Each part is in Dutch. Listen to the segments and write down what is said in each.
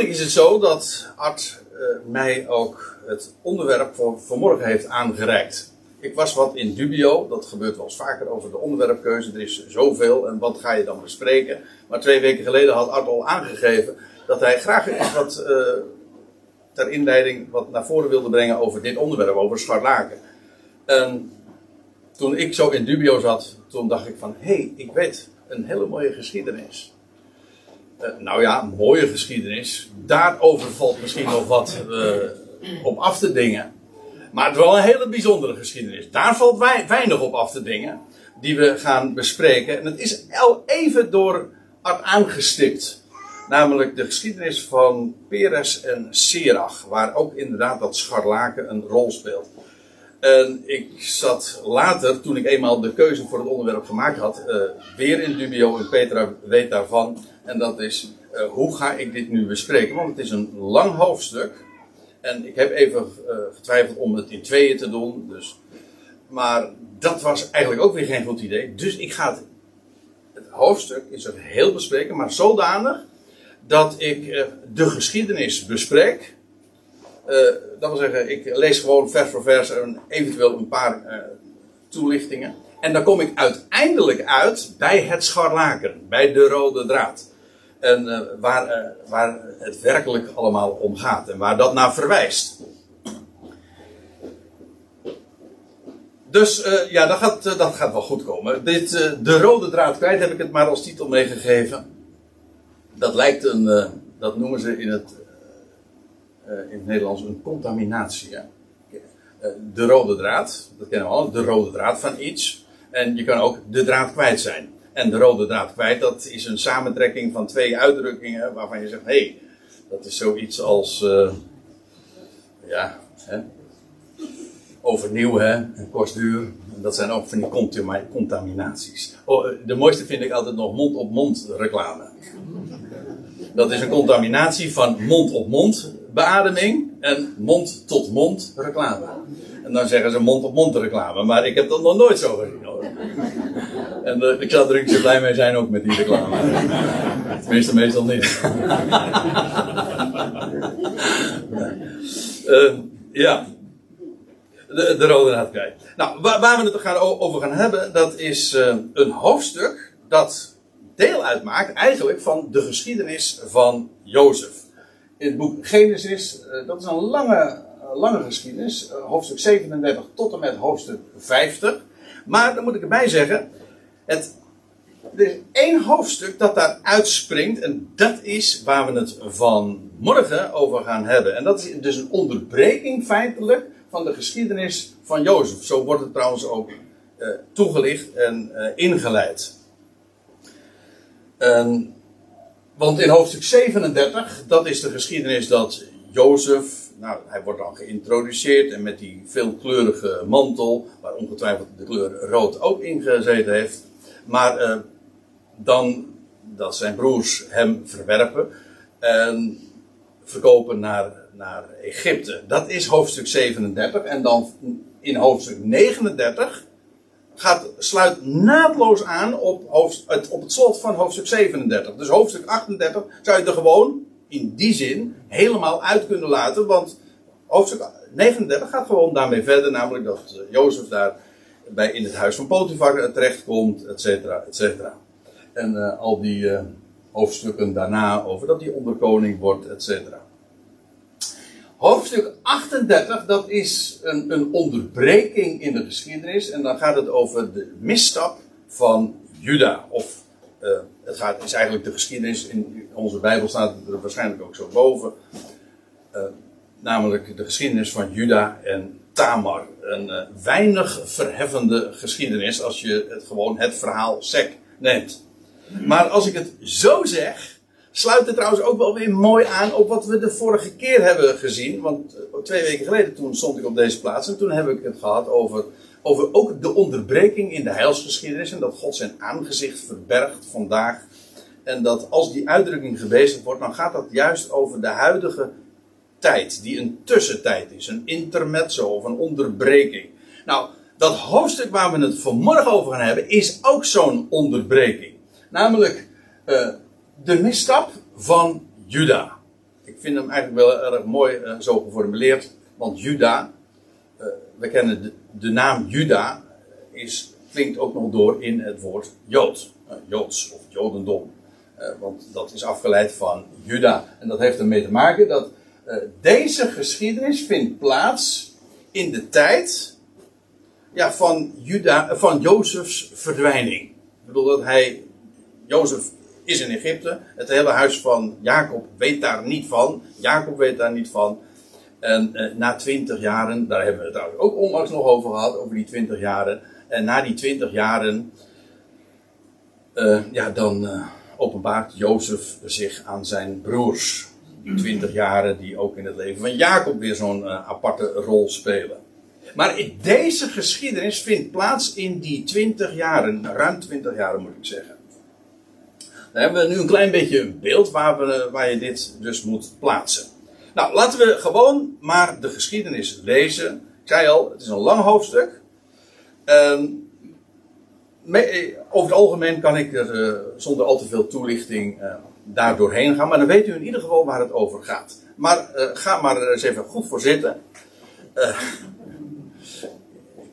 eigenlijk is het zo dat Art eh, mij ook het onderwerp voor vanmorgen heeft aangereikt. Ik was wat in dubio, dat gebeurt wel eens vaker over de onderwerpkeuze. Er is zoveel en wat ga je dan bespreken? Maar twee weken geleden had Art al aangegeven dat hij graag eens wat eh, ter inleiding wat naar voren wilde brengen over dit onderwerp, over scharlaken. En toen ik zo in dubio zat, toen dacht ik van, hé, hey, ik weet een hele mooie geschiedenis. Uh, nou ja, mooie geschiedenis. Daarover valt misschien nog wat uh, op af te dingen. Maar het is wel een hele bijzondere geschiedenis. Daar valt weinig op af te dingen. Die we gaan bespreken. En het is al even door aangestipt. Namelijk de geschiedenis van Peres en Serach. Waar ook inderdaad dat scharlaken een rol speelt. En ik zat later, toen ik eenmaal de keuze voor het onderwerp gemaakt had, uh, weer in dubio. En Petra weet daarvan. En dat is, uh, hoe ga ik dit nu bespreken? Want het is een lang hoofdstuk. En ik heb even uh, getwijfeld om het in tweeën te doen. Dus. Maar dat was eigenlijk ook weer geen goed idee. Dus ik ga het, hoofdstuk is er heel bespreken, maar zodanig dat ik uh, de geschiedenis bespreek. Dat wil zeggen, ik lees gewoon vers voor vers en eventueel een paar toelichtingen. En dan kom ik uiteindelijk uit bij het scharlaken, bij de rode draad. En uh, waar, uh, waar het werkelijk allemaal om gaat en waar dat naar verwijst. Dus uh, ja, dat gaat, dat gaat wel goed komen. Dit, de rode draad kwijt heb ik het maar als titel meegegeven. Dat lijkt een, dat noemen ze in het, in het Nederlands een contaminatie. De rode draad, dat kennen we al, de rode draad van iets. En je kan ook de draad kwijt zijn. En de rode draad kwijt, dat is een samentrekking van twee uitdrukkingen waarvan je zegt: hé, hey, dat is zoiets als. Uh, ja, hè, overnieuw, hè, en kostduur. Dat zijn ook van die contaminaties. Oh, de mooiste vind ik altijd nog mond-op-mond -mond reclame. Dat is een contaminatie van mond-op-mond beademing en mond-tot-mond -mond reclame. En dan zeggen ze mond-op-mond -mond reclame, maar ik heb dat nog nooit zo gezien hoor. En uh, ik zou er een blij mee zijn ook met die reclame. Tenminste, meestal niet. uh, ja. De, de rode kwijt. Nou, waar, waar, we het gaan, over gaan hebben, dat is uh, een hoofdstuk dat deel uitmaakt eigenlijk van de geschiedenis van Jozef. In het boek Genesis, dat is een lange, lange geschiedenis, hoofdstuk 37 tot en met hoofdstuk 50. Maar dan moet ik erbij zeggen, het, er is één hoofdstuk dat daar uitspringt en dat is waar we het vanmorgen over gaan hebben. En dat is dus een onderbreking feitelijk van de geschiedenis van Jozef. Zo wordt het trouwens ook uh, toegelicht en uh, ingeleid. Want in hoofdstuk 37, dat is de geschiedenis dat Jozef, nou, hij wordt dan geïntroduceerd en met die veelkleurige mantel, waar ongetwijfeld de kleur rood ook ingezeten heeft. Maar uh, dan dat zijn broers hem verwerpen en verkopen naar, naar Egypte. Dat is hoofdstuk 37. En dan in hoofdstuk 39 gaat, sluit naadloos aan op, hoofd, het, op het slot van hoofdstuk 37. Dus hoofdstuk 38 zou je er gewoon in die zin helemaal uit kunnen laten. Want hoofdstuk 39 gaat gewoon daarmee verder. Namelijk dat Jozef daar bij in het huis van Potifar terechtkomt, et cetera, et cetera. En uh, al die uh, hoofdstukken daarna over dat hij onderkoning wordt, et cetera. Hoofdstuk 38, dat is een, een, onderbreking in de geschiedenis. En dan gaat het over de misstap van Juda. Of uh, het gaat, is eigenlijk de geschiedenis, in onze Bijbel staat het er waarschijnlijk ook zo boven. namelijk de geschiedenis van Juda en Tamar. Een uh, weinig verheffende geschiedenis als je het gewoon het verhaal sec neemt. Maar als ik het zo zeg, sluit het trouwens ook wel weer mooi aan op wat we de vorige keer hebben gezien. Want uh, twee weken geleden toen stond ik op deze plaats en toen heb ik het gehad over, over ook de onderbreking in de heilsgeschiedenis. En dat God zijn aangezicht verbergt vandaag. En dat als die uitdrukking gebezigd wordt, dan gaat dat juist over de huidige tijd, die een tussentijd is, een intermezzo of een onderbreking. Nou, dat hoofdstuk waar we het vanmorgen over gaan hebben, is ook zo'n onderbreking. Namelijk uh, de misstap van Juda. ik vind hem eigenlijk wel erg mooi uh, zo geformuleerd. Want Juda, uh, we kennen de, naam Juda, is, klinkt ook nog door in het woord Jood. Joods of Jodendom. want dat is afgeleid van Juda. En dat heeft ermee te maken dat deze geschiedenis vindt plaats in de tijd ja, van, Juda, van Jozefs verdwijning. Ik bedoel dat hij, Jozef is in Egypte. Het hele huis van Jacob weet daar niet van. Jacob weet daar niet van. En eh, na twintig jaren, daar hebben we het ook onlangs nog over gehad, over die twintig jaren. En na die twintig jaren, uh, ja, dan openbaart Jozef zich aan zijn broers. Die twintig jaren die ook in het leven van Jacob weer zo'n uh, aparte rol spelen. Maar deze geschiedenis vindt plaats in die twintig jaren, ruim twintig jaren moet ik zeggen. Dan hebben we nu een klein beetje een beeld waar, we, waar je dit dus moet plaatsen. Nou, laten we gewoon maar de geschiedenis lezen. Ik zei al, het is een lang hoofdstuk. Um, over het algemeen kan ik er zonder al te veel toelichting uh, daar doorheen gaan. Maar dan weet u in ieder geval waar het over gaat. Maar uh, ga maar eens even goed voor zitten.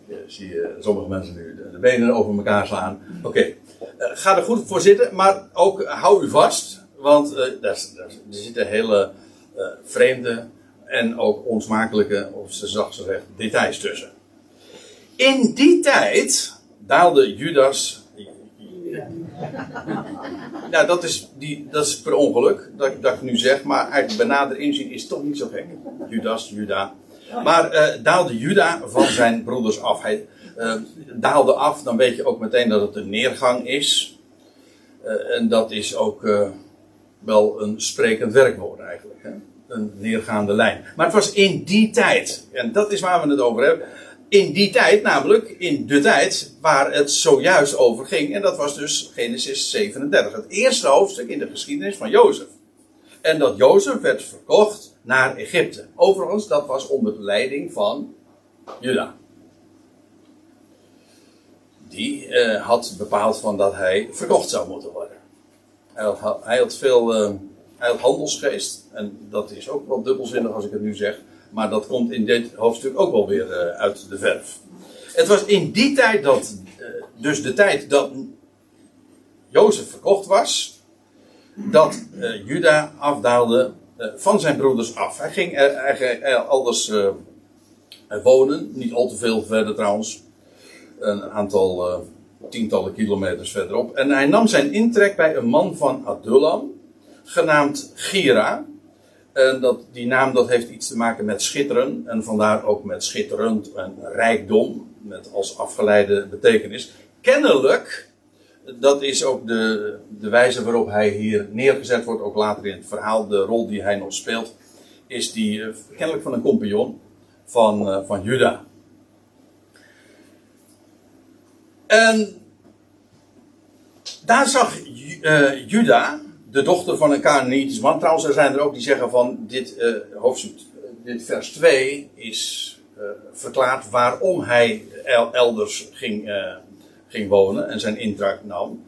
ik zie sommige mensen nu de benen over elkaar slaan. Oké. Eh, ga er goed voor zitten, maar ook hou u vast. Want uh, daar, daar, zitten hele uh, vreemde en ook onsmakelijke, of ze gezegd, details tussen. In die tijd daalde Judas. dat is, die, dat is per ongeluk dat, dat ik nu zeg, maar eigenlijk bij nader inzien is toch niet zo gek. Judas, Juda. Maar uh, daalde Juda van zijn broeders af. Hij, uh, daalde af, dan weet je ook meteen dat het een neergang is. Uh, en dat is ook wel een sprekend werkwoord eigenlijk. Hè? Een neergaande lijn. Maar het was in die tijd. En dat is waar we het over hebben. In die tijd, namelijk in de tijd waar het zojuist over ging. En dat was dus Genesis 37. Het eerste hoofdstuk in de geschiedenis van Jozef. En dat Jozef werd verkocht naar Egypte. Overigens, dat was onder leiding van Juda die uh, had bepaald van dat hij verkocht zou moeten worden. Hij had, hij veel uh, hij had handelsgeest. En dat is ook wel dubbelzinnig als ik het nu zeg. Maar dat komt in dit hoofdstuk ook wel weer uh, uit de verf. Het was in die tijd dat, dus de tijd dat Jozef verkocht was, dat Juda afdaalde van zijn broeders af. Hij ging er, elders wonen, niet al te veel verder trouwens een aantal tientallen kilometers verderop. En hij nam zijn intrek bij een man van Adullam, genaamd Gira. En dat, die naam dat heeft iets te maken met schitteren. En vandaar ook met schitterend en rijkdom. Met als afgeleide betekenis. Kennelijk, dat is ook de, de wijze waarop hij hier neergezet wordt. Ook later in het verhaal, de rol die hij nog speelt. Is die uh, kennelijk van een compagnon van, uh, van Juda. En daar zag uh, Juda, de dochter van een Canaanitisch man. Trouwens, er zijn er ook die zeggen van dit uh, hoofdstuk, dit vers 2 is uh, waarom hij elders ging, ging wonen en zijn intrek nam.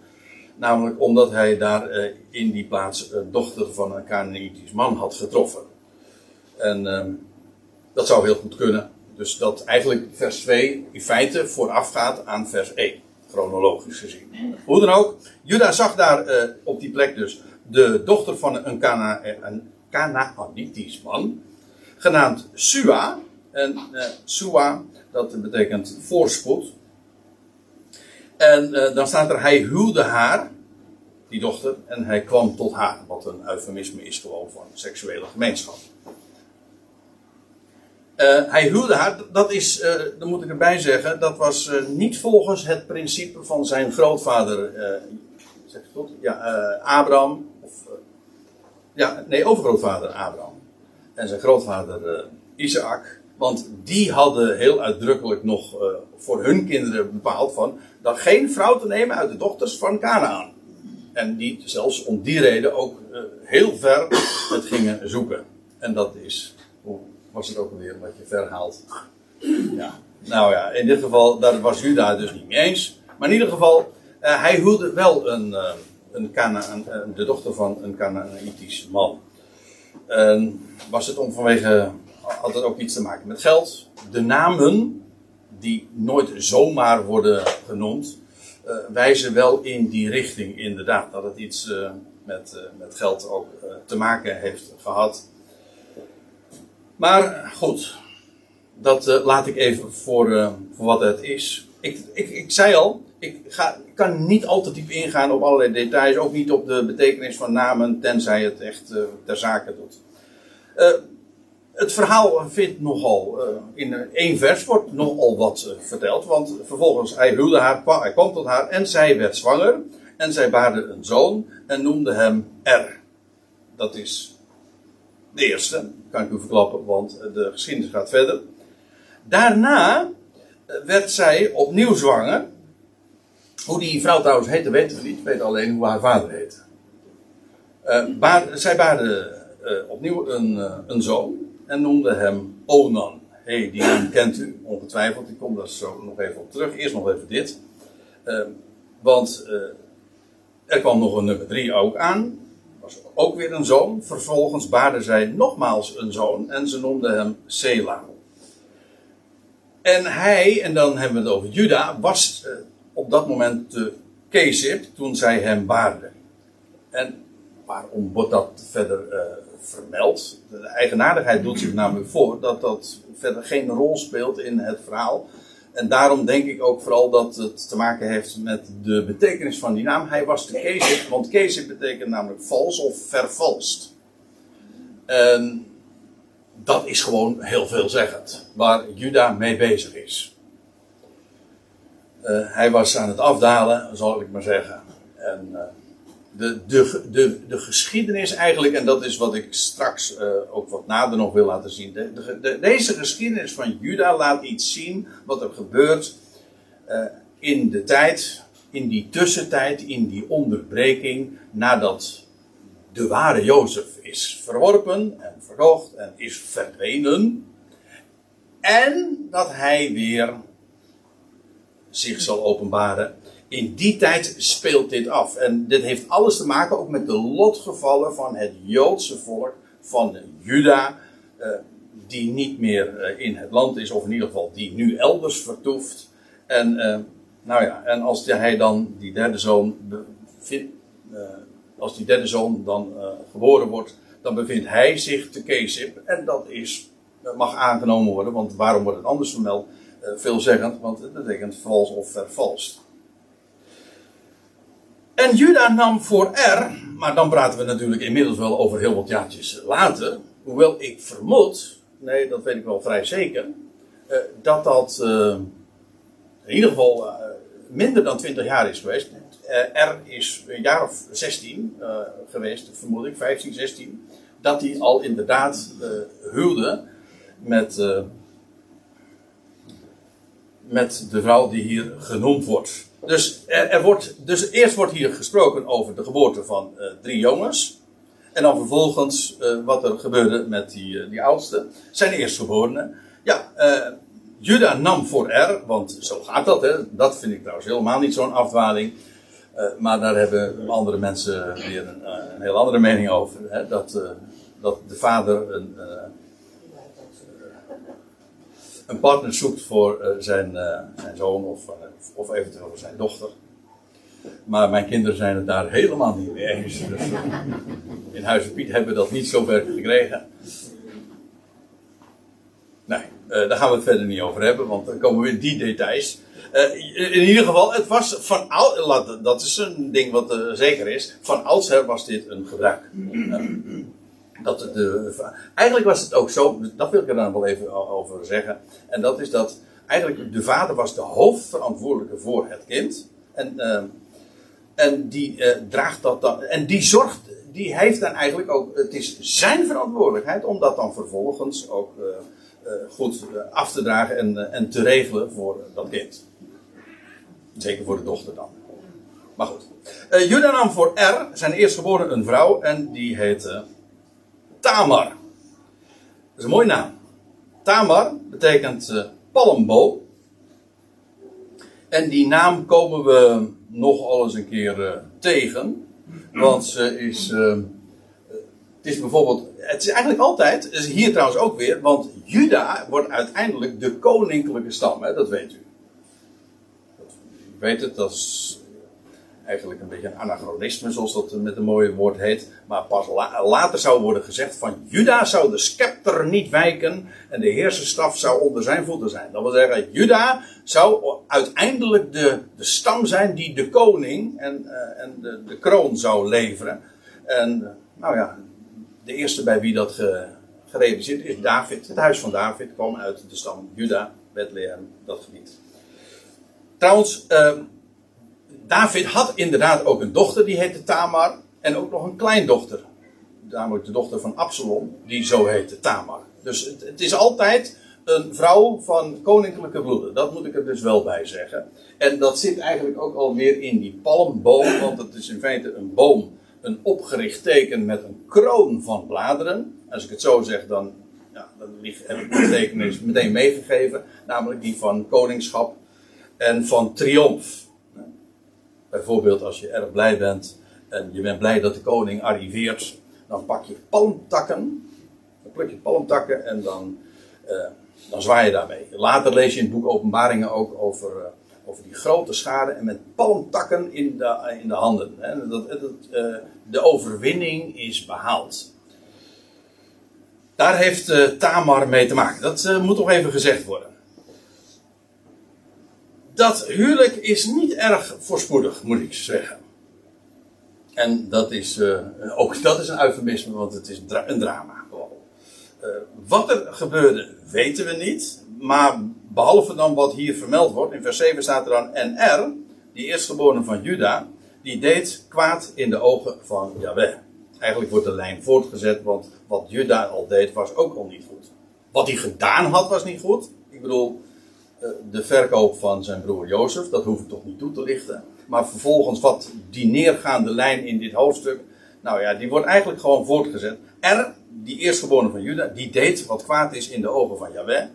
Namelijk omdat hij daar in die plaats dochter van een Canaanitisch man had getroffen. En ehm, dat zou heel goed kunnen. Dus dat eigenlijk vers 2 in feite voorafgaat aan vers 1. Chronologisch gezien. Hoe dan ook, Juda zag daar op die plek dus de dochter van een, Cana een man. Genaamd Sua. En uh, Sua, dat betekent voorspoed. En uh, dan staat er, hij huwde haar, die dochter, en hij kwam tot haar. Wat een eufemisme is gewoon van seksuele gemeenschap. Uh, hij huwde haar, dat is, uh, dan moet ik erbij zeggen, dat was niet volgens het principe van zijn grootvader, zeg ik goed? Ja, Abraham, of, ja, nee, overgrootvader Abraham. En zijn grootvader Isaac. Want die hadden heel uitdrukkelijk nog voor hun kinderen bepaald van, dat geen vrouw te nemen uit de dochters van Canaan. En die zelfs om die reden ook heel ver het gingen zoeken. En dat is was het ook alweer wat je verhaalt. Ja. Nou ja, in dit geval, daar was Juda dus niet mee eens. Maar in ieder geval, hij huwde wel een, een, Kana, een, de dochter van een Canaanitisch man. En was het om vanwege, had het ook iets te maken met geld. De namen, die nooit zomaar worden genoemd, uh, wijzen wel in die richting inderdaad. Dat het iets uh, met, met geld ook te maken heeft gehad. Maar goed, dat laat ik even voor, voor wat het is. Ik, ik, ik zei al, ik, ga, kan niet al te diep ingaan op allerlei details, ook niet op de betekenis van namen, tenzij het echt ter zake doet. het verhaal vindt nogal, in één vers wordt nogal wat verteld, want vervolgens hij huwde haar, hij kwam tot haar en zij werd zwanger en zij baarde een zoon en noemde hem Er. Dat is de eerste, kan ik u verklappen, want de geschiedenis gaat verder. Daarna werd zij opnieuw zwanger. Hoe die vrouw trouwens heette, weten we niet. We weten alleen hoe haar vader heette. Uh, zij baarde uh, opnieuw een, uh, een zoon en noemde hem Onan. hey, die naam kent u ongetwijfeld. Ik kom daar zo nog even op terug. Eerst nog even dit. want er kwam nog een nummer drie ook aan. Was ook weer een zoon. Vervolgens baarde zij nogmaals een zoon en ze noemde hem Sela. En hij, en dan hebben we het over Juda, was op dat moment de Kezib toen zij hem baarde. En waarom wordt dat verder uh, vermeld? De eigenaardigheid doet zich namelijk voor dat dat verder geen rol speelt in het verhaal. En daarom denk ik ook vooral dat het te maken heeft met de betekenis van die naam. Hij was de Kezib, want Kezib betekent namelijk vals of vervalst. En dat is gewoon heel veelzeggend. Waar Juda mee bezig is. Uh, hij was aan het afdalen, zal ik maar zeggen. En uh, de, de, de, de geschiedenis eigenlijk, en dat is wat ik straks uh, ook wat nader nog wil laten zien. De, de, deze geschiedenis van Juda laat iets zien wat er gebeurt in de tijd, in die tussentijd, in die onderbreking, nadat de ware Jozef is verworpen en verkocht en is verdwenen. En dat hij weer zich zal openbaren. In die tijd speelt dit af. En dit heeft alles te maken ook met de lotgevallen van het Joodse volk, van Juda, eh, die niet meer eh, in het land is, of in ieder geval die nu elders vertoeft. En, eh, nou ja, en als hij dan die derde zoon als die derde zoon dan geboren wordt, dan bevindt hij zich te Kezib. En dat is, mag aangenomen worden, want waarom wordt het anders vermeld? Uh, veelzeggend, want het betekent vals of vervalst. En Juda nam voor R, maar dan praten we natuurlijk inmiddels wel over heel wat jaartjes later. Hoewel ik vermoed, nee, dat weet ik wel vrij zeker, uh, dat dat in ieder geval minder dan 20 jaar is geweest. Uh, R is een jaar of 16 uh, geweest, vermoed ik, 15, 16. Dat hij al inderdaad huwde met, met de vrouw die hier genoemd wordt. Dus, er, er, wordt, dus eerst wordt hier gesproken over de geboorte van drie jongens. En dan vervolgens wat er gebeurde met die, die oudste, zijn eerstgeborene. Ja, Juda nam voor R, want zo gaat dat, hè. dat vind ik trouwens helemaal niet zo'n afdwaling. Maar daar hebben andere mensen weer een, een heel andere mening over. Hè? Dat, dat de vader een, een partner zoekt voor zijn, zijn zoon of, of eventueel voor zijn dochter. Maar mijn kinderen zijn het daar helemaal niet mee eens. Dus, in Huizen Piet hebben we dat niet zo ver gekregen. Nee, daar gaan we het verder niet over hebben, want dan komen we in die details. In ieder geval, het was van oud, dat is een ding wat zeker is. Van oudsher was dit een gebruik. Dat de, eigenlijk was het ook zo, dat wil ik er dan wel even over zeggen. En dat is dat eigenlijk de vader was de hoofdverantwoordelijke voor het kind. En, en die draagt dat dan, en die zorgt, die heeft dan eigenlijk ook, het is zijn verantwoordelijkheid om dat dan vervolgens ook goed af te dragen en, en te regelen voor dat kind. Zeker voor de dochter dan. Maar goed. Uh, Juda nam voor R, zijn eerstgeboren, een vrouw. En die heette Tamar. Dat is een mooie naam. Tamar betekent uh, palmboom. En die naam komen we nogal eens een keer uh, tegen. Want ze is Het is bijvoorbeeld, het is eigenlijk altijd, is hier trouwens ook weer, want Juda wordt uiteindelijk de koninklijke stam, hè, dat weet u. U weet het, dat is eigenlijk een beetje een anachronisme, zoals dat met een mooie woord heet. Maar pas later zou worden gezegd van Juda zou de scepter niet wijken en de heerserstaf zou onder zijn voeten zijn. Dat wil zeggen, Juda zou uiteindelijk de, de stam zijn die de koning en, uh, en de, de kroon zou leveren. En nou ja, de eerste bij wie dat ge, gerealiseerd is David. Het huis van David kwam uit de stam Juda, Bethlehem, dat gebied. Trouwens, uh, David had inderdaad ook een dochter, die heette Tamar. En ook nog een kleindochter. Namelijk de dochter van Absalom, die zo heette Tamar. Dus het, is altijd een vrouw van koninklijke bloeden. Dat moet ik er dus wel bij zeggen. En dat zit eigenlijk ook alweer in die palmboom. Want het is in feite een boom, een opgericht teken met een kroon van bladeren. Als ik het zo zeg, dan, ja, heb ik de betekenis meteen meegegeven. Namelijk die van koningschap en van triomf. Bijvoorbeeld als je erg blij bent en je bent blij dat de koning arriveert, dan pak je palmtakken, dan pluk je palmtakken en dan, uh, dan zwaai je daarmee. Later lees je in het boek Openbaringen ook over, uh, over die grote schade en met palmtakken in de, in de handen. Hè. Dat, dat, uh, de overwinning is behaald. Daar heeft Tamar mee te maken. Dat moet nog even gezegd worden dat huwelijk is niet erg voorspoedig, moet ik zeggen. En dat is, uh, ook dat is een eufemisme, want het is een drama. Uh, wat er gebeurde, weten we niet. Maar behalve dan wat hier vermeld wordt, in vers 7 staat er dan: En er, die eerstgeborene van Juda, die deed kwaad in de ogen van Yahweh. Eigenlijk wordt de lijn voortgezet, want wat Juda al deed was ook al niet goed. Wat hij gedaan had was niet goed. Ik bedoel, eh, de verkoop van zijn broer Jozef, dat hoef ik toch niet toe te lichten. Maar vervolgens wat die neergaande lijn in dit hoofdstuk, nou ja, die wordt eigenlijk gewoon voortgezet. Er, die eerstgeborene van Juda, die deed wat kwaad is in de ogen van Yahweh.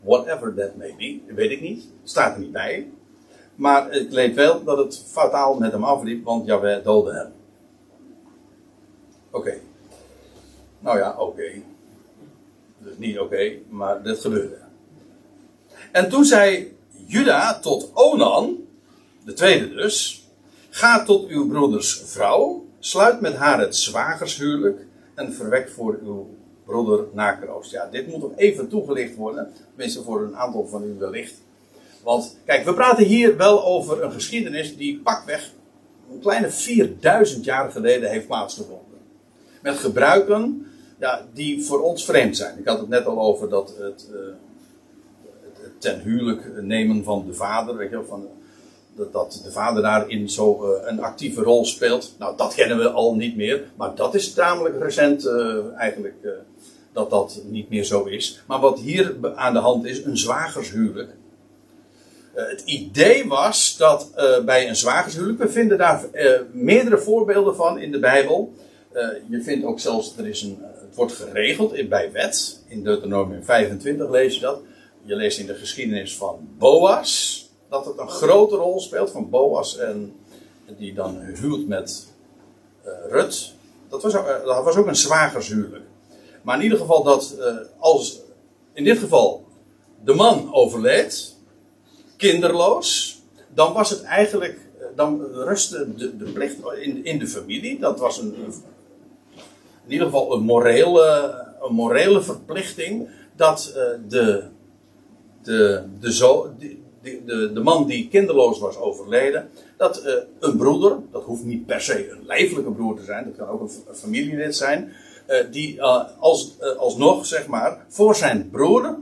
Whatever that may be, weet ik niet, staat er niet bij. Maar ik leed wel dat het fataal met hem afliep, want Yahweh doodde hem. Oké. Nou ja, oké. Dus niet oké, maar dit gebeurde. En toen zei Juda tot Onan, de tweede dus, ga tot uw broeders vrouw, sluit met haar het zwagershuwelijk en verwek voor uw broeder nakroost. Ja, dit moet nog even toegelicht worden, tenminste voor een aantal van u wellicht. Want kijk, we praten hier wel over een geschiedenis die pakweg een kleine 4000 jaar geleden heeft plaatsgevonden. Met gebruiken ja, die voor ons vreemd zijn. Ik had het net al over dat het, uh, ten huwelijk nemen van de vader. Van, dat, dat de vader daarin zo uh, een actieve rol speelt. Nou, dat kennen we al niet meer. Maar dat is tamelijk recent uh, eigenlijk uh, dat dat niet meer zo is. Maar wat hier aan de hand is, een zwagershuwelijk. het idee was dat bij een zwagershuwelijk, we vinden daar meerdere voorbeelden van in de Bijbel. je vindt ook zelfs, er is een, het wordt geregeld bij wet. In Deuteronomium 25 lees je dat je leest in de geschiedenis van Boas dat het een grote rol speelt van Boas en die dan huwt met uh, Rut. Dat was, ook, uh, dat was ook een zwagershuwelijk. Maar in ieder geval dat uh, als in dit geval de man overleed, kinderloos, dan was het eigenlijk, dan rustte de, de plicht in, in de familie. Dat was een, in ieder geval een morele, een morele verplichting dat de de, de, zo, de, de, de man die kinderloos was overleden, dat uh, een broeder, dat hoeft niet per se een lijfelijke broer te zijn, dat kan ook een, familielid zijn, uh, die uh, als, alsnog, zeg maar, voor zijn broer,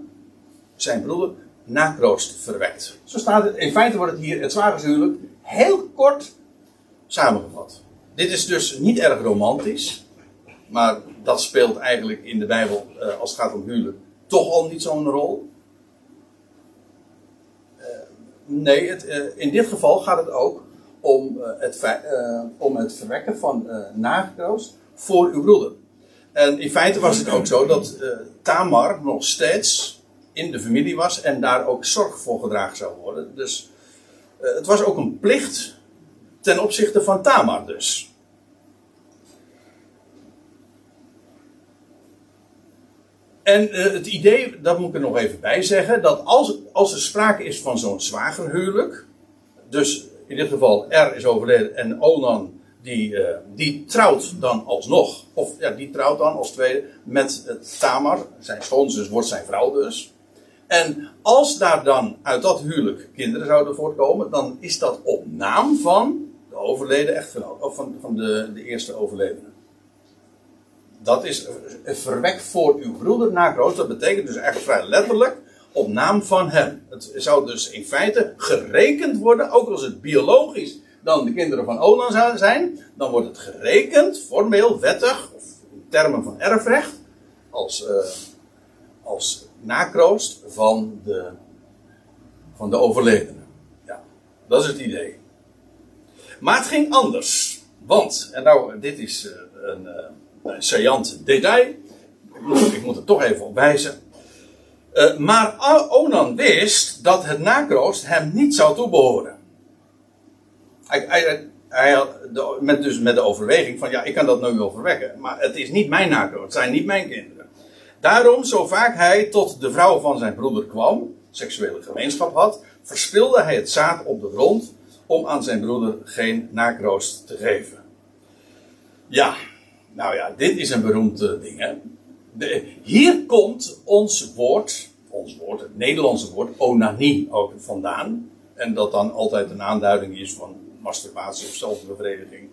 zijn broeder, nakroost verwekt. Zo staat het, in feite wordt het hier het zwagershuwelijk heel kort samengevat. Dit is dus niet erg romantisch, maar dat speelt eigenlijk in de Bijbel, als het gaat om huwelijk, toch al niet zo'n rol. Nee, uh, in dit geval gaat het ook om, uh, het, uh, om het verwekken van nagekroost voor uw broeder. En in feite was het ook zo dat Tamar nog steeds in de familie was en daar ook zorg voor gedragen zou worden. Dus het was ook een plicht ten opzichte van Tamar dus. En uh, het idee, dat moet ik er nog even bij zeggen, dat als, als er sprake is van zo'n zwagerhuwelijk, dus in dit geval R is overleden en Onan die, uh, die trouwt dan alsnog, of ja, die trouwt dan als tweede met uh, Tamar, zijn schoonzus wordt zijn vrouw dus. En als daar dan uit dat huwelijk kinderen zouden voortkomen, dan is dat op naam van de overleden echtgenoot, of van, van de, de eerste overledene. Dat is verwek voor uw broeder nakroost. Dat betekent dus echt vrij letterlijk op naam van hem. Het zou dus in feite gerekend worden, ook als het biologisch dan de kinderen van Onan zijn, dan wordt het gerekend, formeel, wettig, of in termen van erfrecht, als, uh, als nakroost van de, van de overledene. Ja, dat is het idee. Maar het ging anders. Want, en nou, dit is uh, een, uh, een saillant detail. Ik moet, er toch even op wijzen. Uh, maar Onan wist dat het nakroost hem niet zou toebehoren. Hij, hij, hij met, dus met de overweging van ja, ik kan dat nu wel verwekken. Maar het is niet mijn nakroost, het zijn niet mijn kinderen. Daarom, zo vaak hij tot de vrouw van zijn broeder kwam, seksuele gemeenschap had, verspilde hij het zaad op de grond om aan zijn broeder geen nakroost te geven. Ja, nou ja, dit is een beroemd ding. Hè? Hier komt ons woord, ons woord, het Nederlandse woord, onanie ook vandaan. En dat dan altijd een aanduiding is van masturbatie of zelfbevrediging.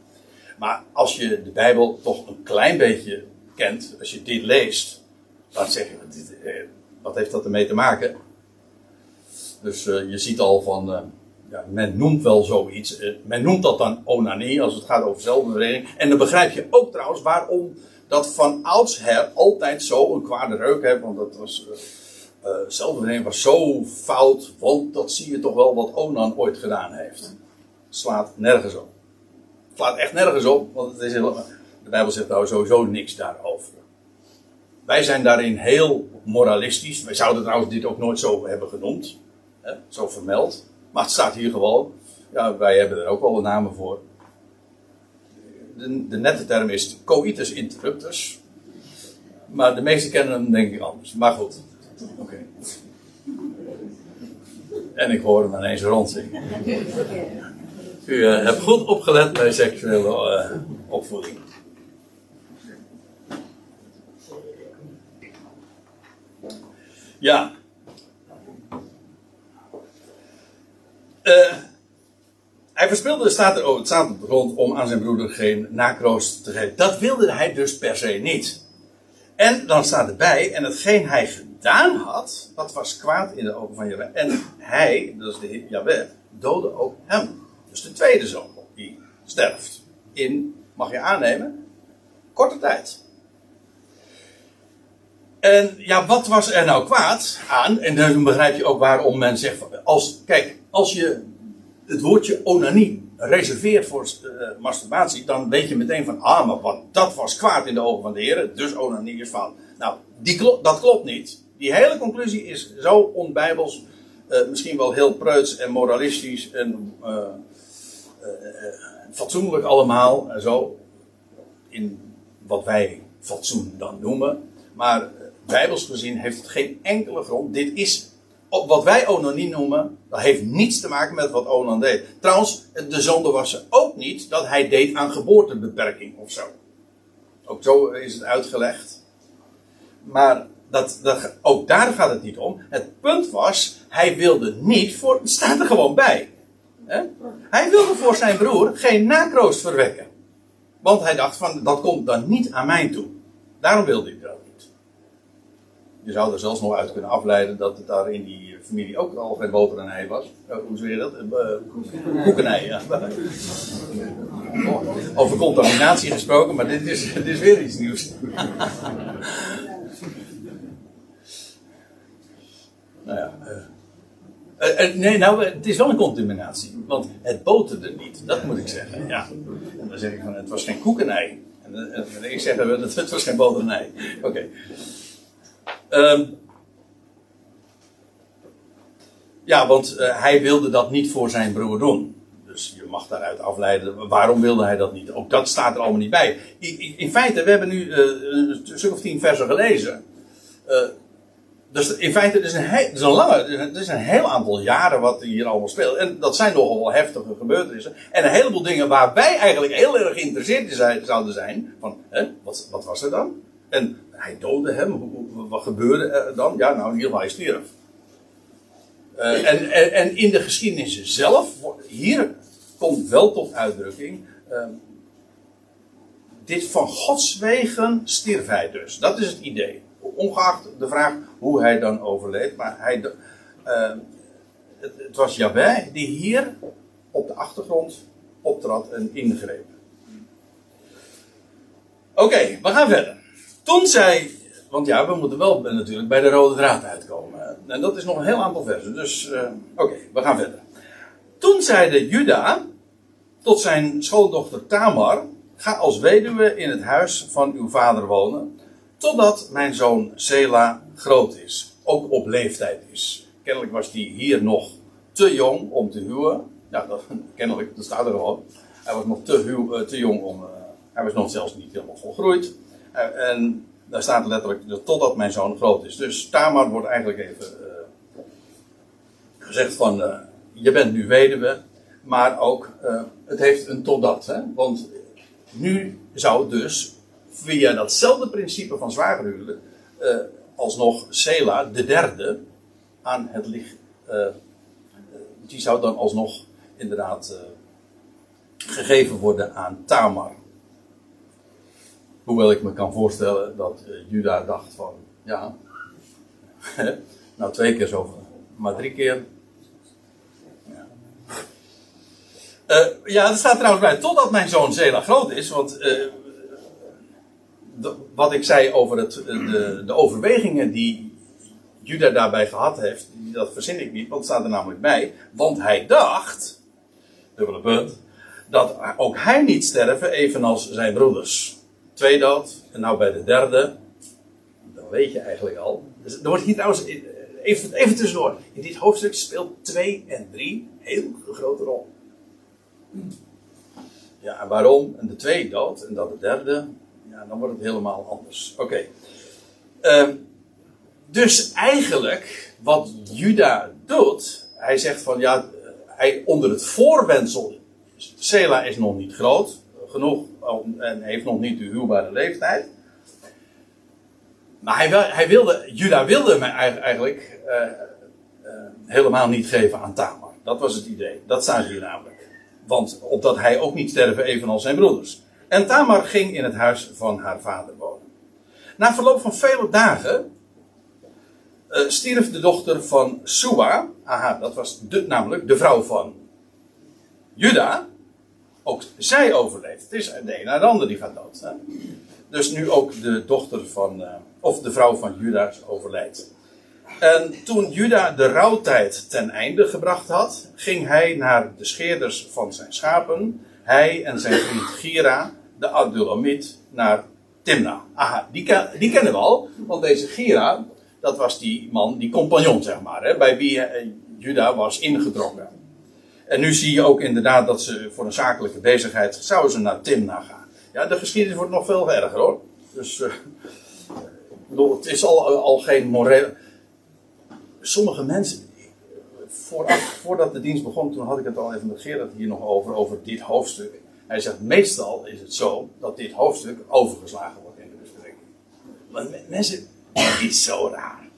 Maar als je de Bijbel toch een klein beetje kent, als je dit leest, dan zeg je, eh, wat heeft dat ermee te maken? Dus uh, je ziet al van, uh, ja, men noemt wel zoiets. Uh, men noemt dat dan onanie als het gaat over zelfbevrediging. En dan begrijp je ook trouwens waarom dat van oudsher altijd zo een kwade reuk heeft. Want dat was, zelfbevrediging was zo fout. Want dat zie je toch wel wat Onan ooit gedaan heeft. Slaat nergens op. Slaat echt nergens op. Want het is de Bijbel zegt nou sowieso niks daarover. Wij zijn daarin heel moralistisch. Wij zouden trouwens dit ook nooit zo hebben genoemd. Hè, zo vermeld. Maar het staat hier gewoon. Ja, wij hebben er ook wel een namen voor. De, de nette term is coitus interruptus. Maar de meesten kennen hem denk ik anders. Maar goed. Oké. Okay. En ik hoor hem ineens rondzingen. U uh, hebt goed opgelet bij seksuele uh, opvoeding. Ja. Uh, hij verspeelde, staat er, oh, het staat op om aan zijn broeder geen nakroost te geven. Dat wilde hij dus per se niet. En dan staat erbij, en hetgeen hij gedaan had, dat was kwaad in de ogen van Jaweh. En hij, dat is de heer doodde ook hem. Dus de tweede zoon, die sterft. In, mag je aannemen, korte tijd. En ja, wat was er nou kwaad aan? En dan begrijp je ook waarom men zegt: als, kijk, als je het woordje onanie reserveert voor uh, masturbatie, dan weet je meteen van, ah, maar wat, dat was kwaad in de ogen van de Heer, dus onanie is fout. Nou, die dat klopt niet. Die hele conclusie is zo onbijbels, uh, misschien wel heel preuts en moralistisch en uh, fatsoenlijk allemaal, en zo, in wat wij fatsoen dan noemen. Maar bijbels gezien heeft het geen enkele grond. Dit is wat wij Onan noemen, dat heeft niets te maken met wat Onan deed. Trouwens, de zonde was er ook niet dat hij deed aan geboortebeperking of zo. Ook zo is het uitgelegd. Maar dat, dat, ook daar gaat het niet om. Het punt was, hij wilde niet voor. Het staat er gewoon bij. Hij wilde voor zijn broer geen nakroost verwekken. Want hij dacht van, dat komt dan niet aan mij toe. Daarom wilde hij. Je zou er zelfs nog uit kunnen afleiden dat het daar in die familie ook al geen boter en ei was. Uh, hoe zeg je dat? Uh, koekenij, ja. over contaminatie gesproken, maar dit is, dit is weer iets nieuws. nou ja. Uh, nee, nou, het is wel een contaminatie. Want het boterde niet, dat moet ik zeggen. Ja. En dan zeg ik van, het was geen koekenij. En, en ik zeg, dat het was geen boter en ei. Oké. Um, ja, want uh, hij wilde dat niet voor zijn broer doen. Dus je mag daaruit afleiden, waarom wilde hij dat niet? Ook dat staat er allemaal niet bij. In, feite, we hebben nu uh, een stuk of tien versen gelezen. dus in feite, het is, een heel, lange, het is een heel aantal jaren wat hier allemaal speelt. En dat zijn nogal wel heftige gebeurtenissen. En een heleboel dingen waar wij eigenlijk heel erg geïnteresseerd in zouden zijn. Van, hè, wat, wat was er dan? En hij doodde hem. Wat gebeurde er dan? Ja, nou, in ieder geval, hij stierf. Uh, en, en, in de geschiedenis zelf, hier komt wel tot uitdrukking. Uh, dit van Gods wegen stierf hij dus. Dat is het idee. Ongeacht de vraag hoe hij dan overleed. Maar hij, uh, het, het, was Jabé die hier op de achtergrond optrad en ingreep. Oké, we gaan verder. Toen zei, want ja, we moeten wel natuurlijk bij de rode draad uitkomen. En dat is nog een heel aantal versen. Dus uh, oké, we gaan verder. Toen zeide Juda tot zijn schoondochter Tamar: Ga als weduwe in het huis van uw vader wonen Totdat mijn zoon Sela groot is. Ook op leeftijd is. Kennelijk was hij hier nog te jong om te huwen. Ja, dat, kennelijk, dat staat er gewoon. Hij was nog te, huw, eh, te jong om. Uh, hij was nog zelfs niet helemaal volgroeid. Uh, en daar staat letterlijk totdat mijn zoon groot is. Dus Tamar wordt eigenlijk even gezegd van. je bent nu weduwe. Maar ook, het heeft een totdat. Hè? Want nu zou dus via datzelfde principe van zwagerhuwelijk alsnog Sela, de derde, aan het licht. Die zou dan alsnog inderdaad gegeven worden aan Tamar. Hoewel ik me kan voorstellen dat Juda dacht van, ja, nou twee keer zo, maar drie keer. Ja. ja, er staat trouwens bij, totdat mijn zoon Sela groot is, want wat ik zei over het, de, de overwegingen die Juda daarbij gehad heeft, dat verzin ik niet, want het staat er namelijk bij. Want hij dacht, dubbele punt, dat ook hij niet sterven, evenals zijn broeders. Twee dood, en nou bij de derde, dan weet je eigenlijk al. Dus er wordt hier trouwens, even, even tussendoor, in dit hoofdstuk speelt 2 en 3 een heel grote rol. Ja, en waarom? En de twee dood, en dat de derde, dan wordt het helemaal anders. Oké. Ehm, dus eigenlijk, wat Juda doet, hij zegt van ja, hij onder het voorwendsel, Sela is nog niet groot genoeg en heeft nog niet de huwbare leeftijd. Maar hij, hij wilde, Juda wilde mij eigenlijk uh, uh, helemaal niet geven aan Tamar. Dat was het idee. Dat staat hier namelijk. Want opdat hij ook niet sterven evenals zijn broeders. En Tamar ging in het huis van haar vader wonen. Na verloop van vele dagen uh, stierf de dochter van Sua. Aha, dat was namelijk de vrouw van Juda. Ook zij overleeft. Het is de een naar de ander die gaat dood. Hè? Dus nu ook de dochter van, uh, of de vrouw van Juda overlijdt. En toen Juda de rouwtijd ten einde gebracht had, ging hij naar de scheerders van zijn schapen, hij en zijn vriend Gira, de Adulamit naar Timna. Aha, die, die kennen we al, want deze Gira, dat was die man, die compagnon zeg maar, hè, bij wie eh, Juda was ingetrokken. En nu zie je ook inderdaad dat ze voor een zakelijke bezigheid zouden ze naar Timna gaan. Ja, de geschiedenis wordt nog veel erger hoor. Dus, uh, het is al, al geen morele. Sommige mensen, voordat de dienst begon, toen had ik het al even met Gerard hier nog over, over dit hoofdstuk. Hij zegt, meestal is het zo dat dit hoofdstuk overgeslagen wordt in de bespreking. Want mensen, het is zo raar.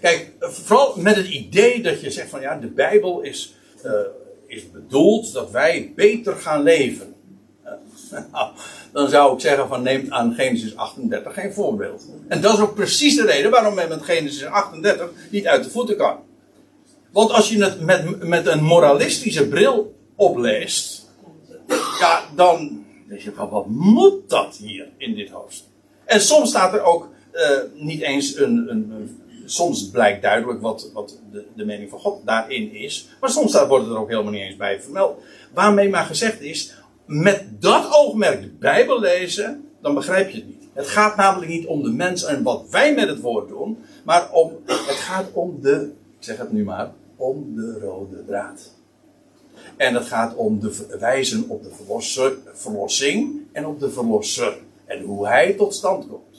Kijk, vooral met het idee dat je zegt van ja, de Bijbel is, uh, is bedoeld dat wij beter gaan leven. Nou, dan zou ik zeggen van neem aan Genesis 38 geen voorbeeld. En dat is ook precies de reden waarom men met Genesis 38 niet uit de voeten kan. Want als je het met, met een moralistische bril opleest, ja, dan denk je van wat moet dat hier in dit hoofdstuk? En soms staat er ook uh, niet eens een, een, een, Soms blijkt duidelijk wat, wat de, de, mening van God daarin is. Maar soms staat, wordt het er ook helemaal niet eens bij vermeld. Waarmee maar gezegd is, met dat oogmerk de Bijbel lezen, dan begrijp je het niet. Het gaat namelijk niet om de mens en wat wij met het woord doen, maar om, het gaat om de, ik zeg het nu maar, om de rode draad. En het gaat om de wijzen op de verlossing en op de verlosser. En hoe hij tot stand komt.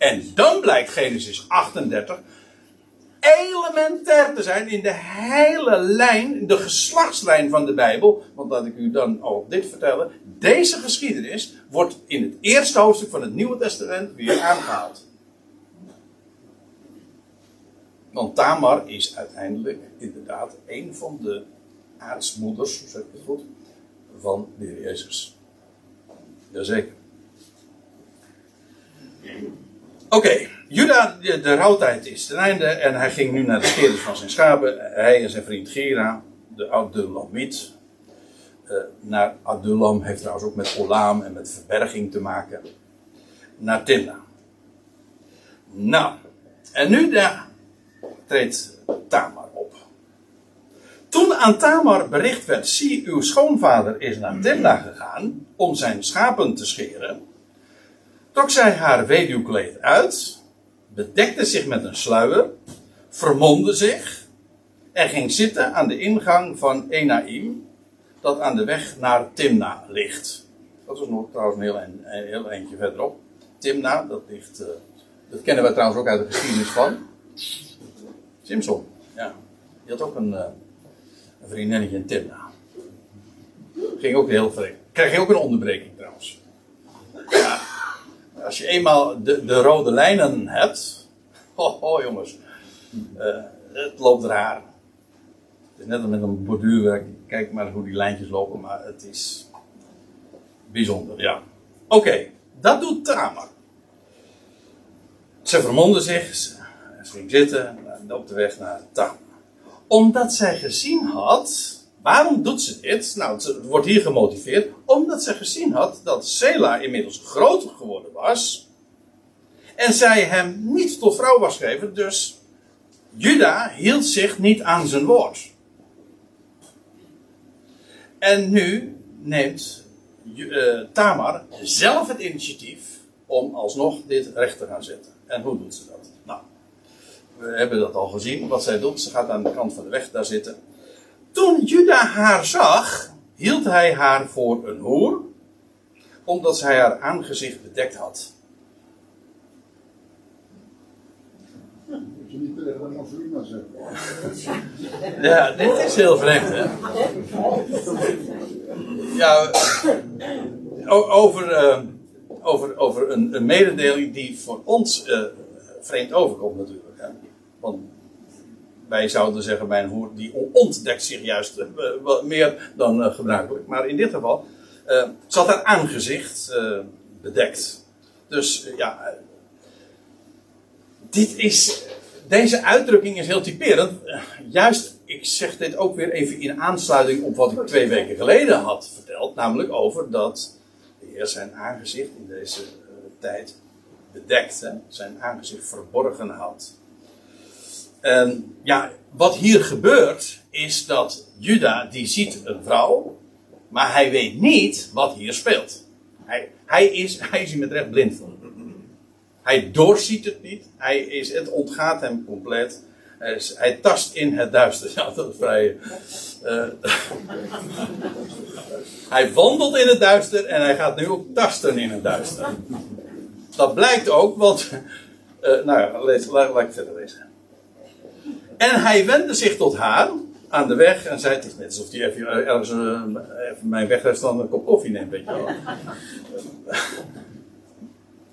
En dan blijkt Genesis 38 elementair te zijn in de hele lijn, de geslachtslijn van de Bijbel. Want laat ik u dan ook dit vertellen. Deze geschiedenis wordt in het eerste hoofdstuk van het Nieuwe Testament weer aangehaald. Want Tamar is uiteindelijk inderdaad een van de aartsmoeders, zeg ik het goed, van de Jezus. Jazeker. Oké, Juda, de, de rouwtijd is ten einde en hij ging nu naar de scheerders van zijn schapen. Hij en zijn vriend Gera, de Adulamiet. Uh, naar Adulam heeft trouwens ook met Olam en met verberging te maken. Naar Timna. Nou, en nu daar treedt Tamar op. Toen aan Tamar bericht werd, zie uw schoonvader is naar Timna gegaan om zijn schapen te scheren trok zij haar weduwkleed uit, bedekte zich met een sluier, vermomde zich en ging zitten aan de ingang van Enaim, dat aan de weg naar Timna ligt. Dat was nog trouwens een heel, een eentje verderop. Timna, dat ligt, uh, dat kennen we trouwens ook uit de geschiedenis van. Simpson, ja. Die had ook een, uh, een vriendinnetje in Timna. Ging ook heel vreemd. Kreeg je ook een onderbreking trouwens. Als je eenmaal de, de rode lijnen hebt. Oh, jongens. Uh, het loopt raar. Het is net als met een borduurwerk. Kijk maar hoe die lijntjes lopen. Maar het is bijzonder, ja. Oké, dat doet Tamar. Ze vermomde zich. Ze ging zitten op de weg naar Tamar. Omdat zij gezien had Waarom doet ze dit? Nou, het wordt hier gemotiveerd omdat ze gezien had dat Sela inmiddels groter geworden was. En zij hem niet tot vrouw was gegeven, dus Juda hield zich niet aan zijn woord. En nu neemt uh, Tamar zelf het initiatief om alsnog dit recht te gaan zetten. En hoe doet ze dat? Nou, we hebben dat al gezien. Wat zij doet, ze gaat aan de kant van de weg daar zitten. Toen Juda haar zag, hield hij haar voor een hoer, omdat zij haar aangezicht bedekt had. Ja, dit is heel vreemd, hè? Ja, over, uh, over, over een, een, mededeling die voor ons uh, vreemd overkomt, natuurlijk. Hè? Want wij zouden zeggen bij een hoer, die ontdekt zich juist uh, meer dan uh, gebruikelijk. Maar in dit geval uh, zat haar aangezicht bedekt. Dus ja, dit is, deze uitdrukking is heel typerend. juist, ik zeg dit ook weer even in aansluiting op wat ik twee weken geleden had verteld. Namelijk over dat de Heer zijn aangezicht in deze tijd bedekt. Hè, zijn aangezicht verborgen had. En ja, wat hier gebeurt is dat Juda die ziet een vrouw, maar hij weet niet wat hier speelt. Hij, hij, is, hij is hier met recht blind voor. Hij doorziet het niet. Hij is, het ontgaat hem compleet. Hij, tast in het duister. Ja, dat is vrij. Uh, hij wandelt in het duister en hij gaat nu ook tasten in het duister. Dat blijkt ook, want. Uh, nou ja, laat ik verder lezen. En hij wendde zich tot haar aan de weg en zei: Het is net alsof hij even, ergens uh, even mijn wegrestaurant een kop koffie neemt, weet je wel.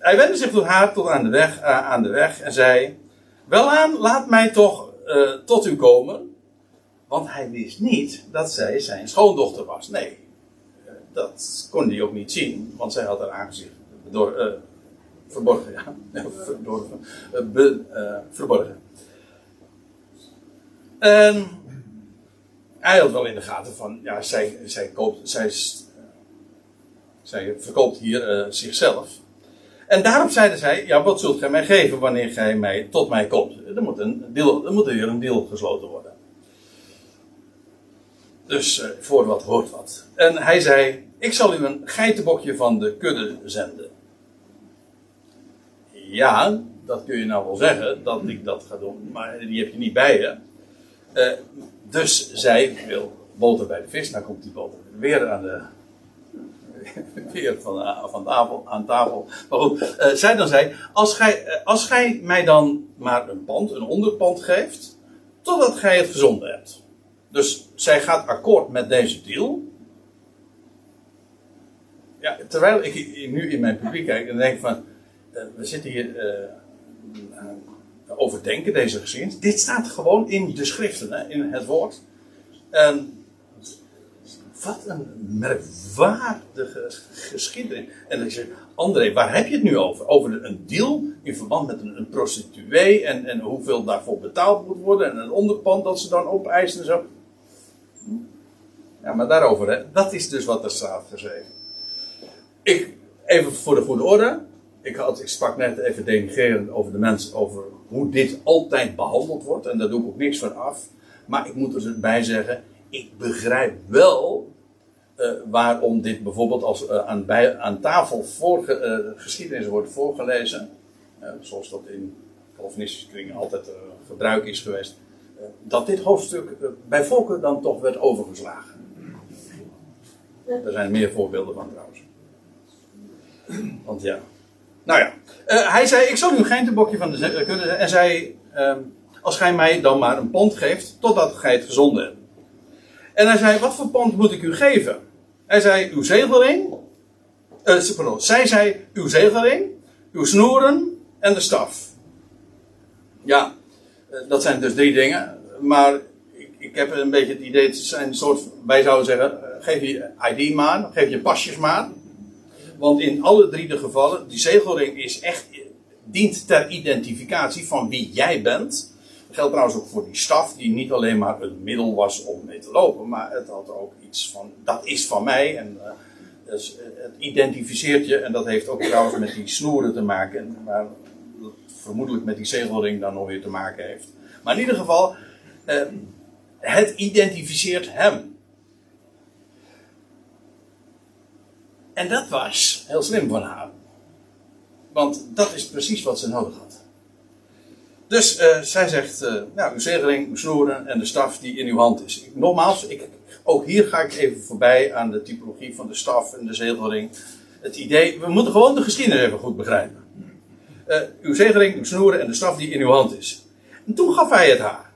hij wendde zich tot haar tot aan de weg, uh, aan de weg en zei: Welaan, laat mij toch uh, tot u komen. Want hij wist niet dat zij zijn schoondochter was. Nee, dat kon hij ook niet zien, want zij had haar aangezicht door, verborgen. Ja, door, be, verborgen. En hij had wel in de gaten van, ja, zij, zij, koopt, zij, zij verkoopt hier uh, zichzelf. En daarop zeiden zij, ja, wat zult gij mij geven wanneer gij mij, tot mij komt? Er moet, een er moet hier een deal gesloten worden. Dus uh, voor wat hoort wat. En hij zei, ik zal u een geitenbokje van de kudde zenden. Ja, dat kun je nou wel zeggen, dat ik dat ga doen, maar die heb je niet bij je. Uh, dus zij wil boter bij de vis. Dan komt die boter weer aan de. weer van, van tafel, aan tafel. Maar goed, uh, zij dan zei, als gij, uh, als gij mij dan maar een pand, een onderpand geeft, totdat gij het gezonden hebt. Dus zij gaat akkoord met deze deal. Ja, terwijl ik nu in mijn publiek kijk en denk van, we zitten hier overdenken, deze geschiedenis. Dit staat gewoon in de schriften, hè, in het woord. En wat een merkwaardige geschiedenis. En ik zeg, André, waar heb je het nu over? Over een deal in verband met een, een prostituee en, en hoeveel daarvoor betaald moet worden en een onderpand dat ze dan opeisen en zo. Ja, maar daarover, hè. dat is dus wat er staat geschreven. Ik, even voor de goede orde. Ik, had, ik sprak net even denigrerend over de mensen, over hoe dit altijd behandeld wordt. En daar doe ik ook niks van af. Maar ik moet erbij zeggen, ik begrijp wel uh, waarom dit bijvoorbeeld als uh, aan, bij, aan, tafel uh, geschiedenis wordt voorgelezen. zoals dat in Calvinistische kringen altijd gebruik is geweest. dat dit hoofdstuk bij volken dan toch werd overgeslagen. Er zijn meer voorbeelden van trouwens. Want ja. Nou ja. hij zei: Ik zal u geen tebokje van de kudde. En zei: ehm, Als gij mij dan maar een pond geeft. totdat gij het gezonden hebt. En hij zei: Wat voor pand moet ik u geven? Hij zei: Uw zegelring. Uh, pardon, zij zei: Uw zegelring, uw snoeren en de staf. Ja, dat zijn dus drie dingen. Maar ik, ik, heb een beetje het idee: het zijn een soort. Wij zouden zeggen: geef je ID maar, geef je pasjes maar. Want in alle drie de gevallen, die zegelring is echt, dient ter identificatie van wie jij bent geldt trouwens ook voor die staf, die niet alleen maar een middel was om mee te lopen, maar het had ook iets van, dat is van mij. En uh, dus het identificeert je, en dat heeft ook trouwens met die snoeren te maken, maar vermoedelijk met die zegelring dan nog weer te maken heeft. Maar in ieder geval, uh, het identificeert hem. En dat was heel slim van haar. Want dat is precies wat ze nodig had. Dus uh, zij zegt, nou, uw zegeling, uw snoeren en de staf die in uw hand is. Nogmaals, ik, ook hier ga ik even voorbij aan de typologie van de staf en de zegelring. Het idee, we moeten gewoon de geschiedenis even goed begrijpen. Uh, uw zegeling, uw snoeren en de staf die in uw hand is. En toen gaf hij het haar.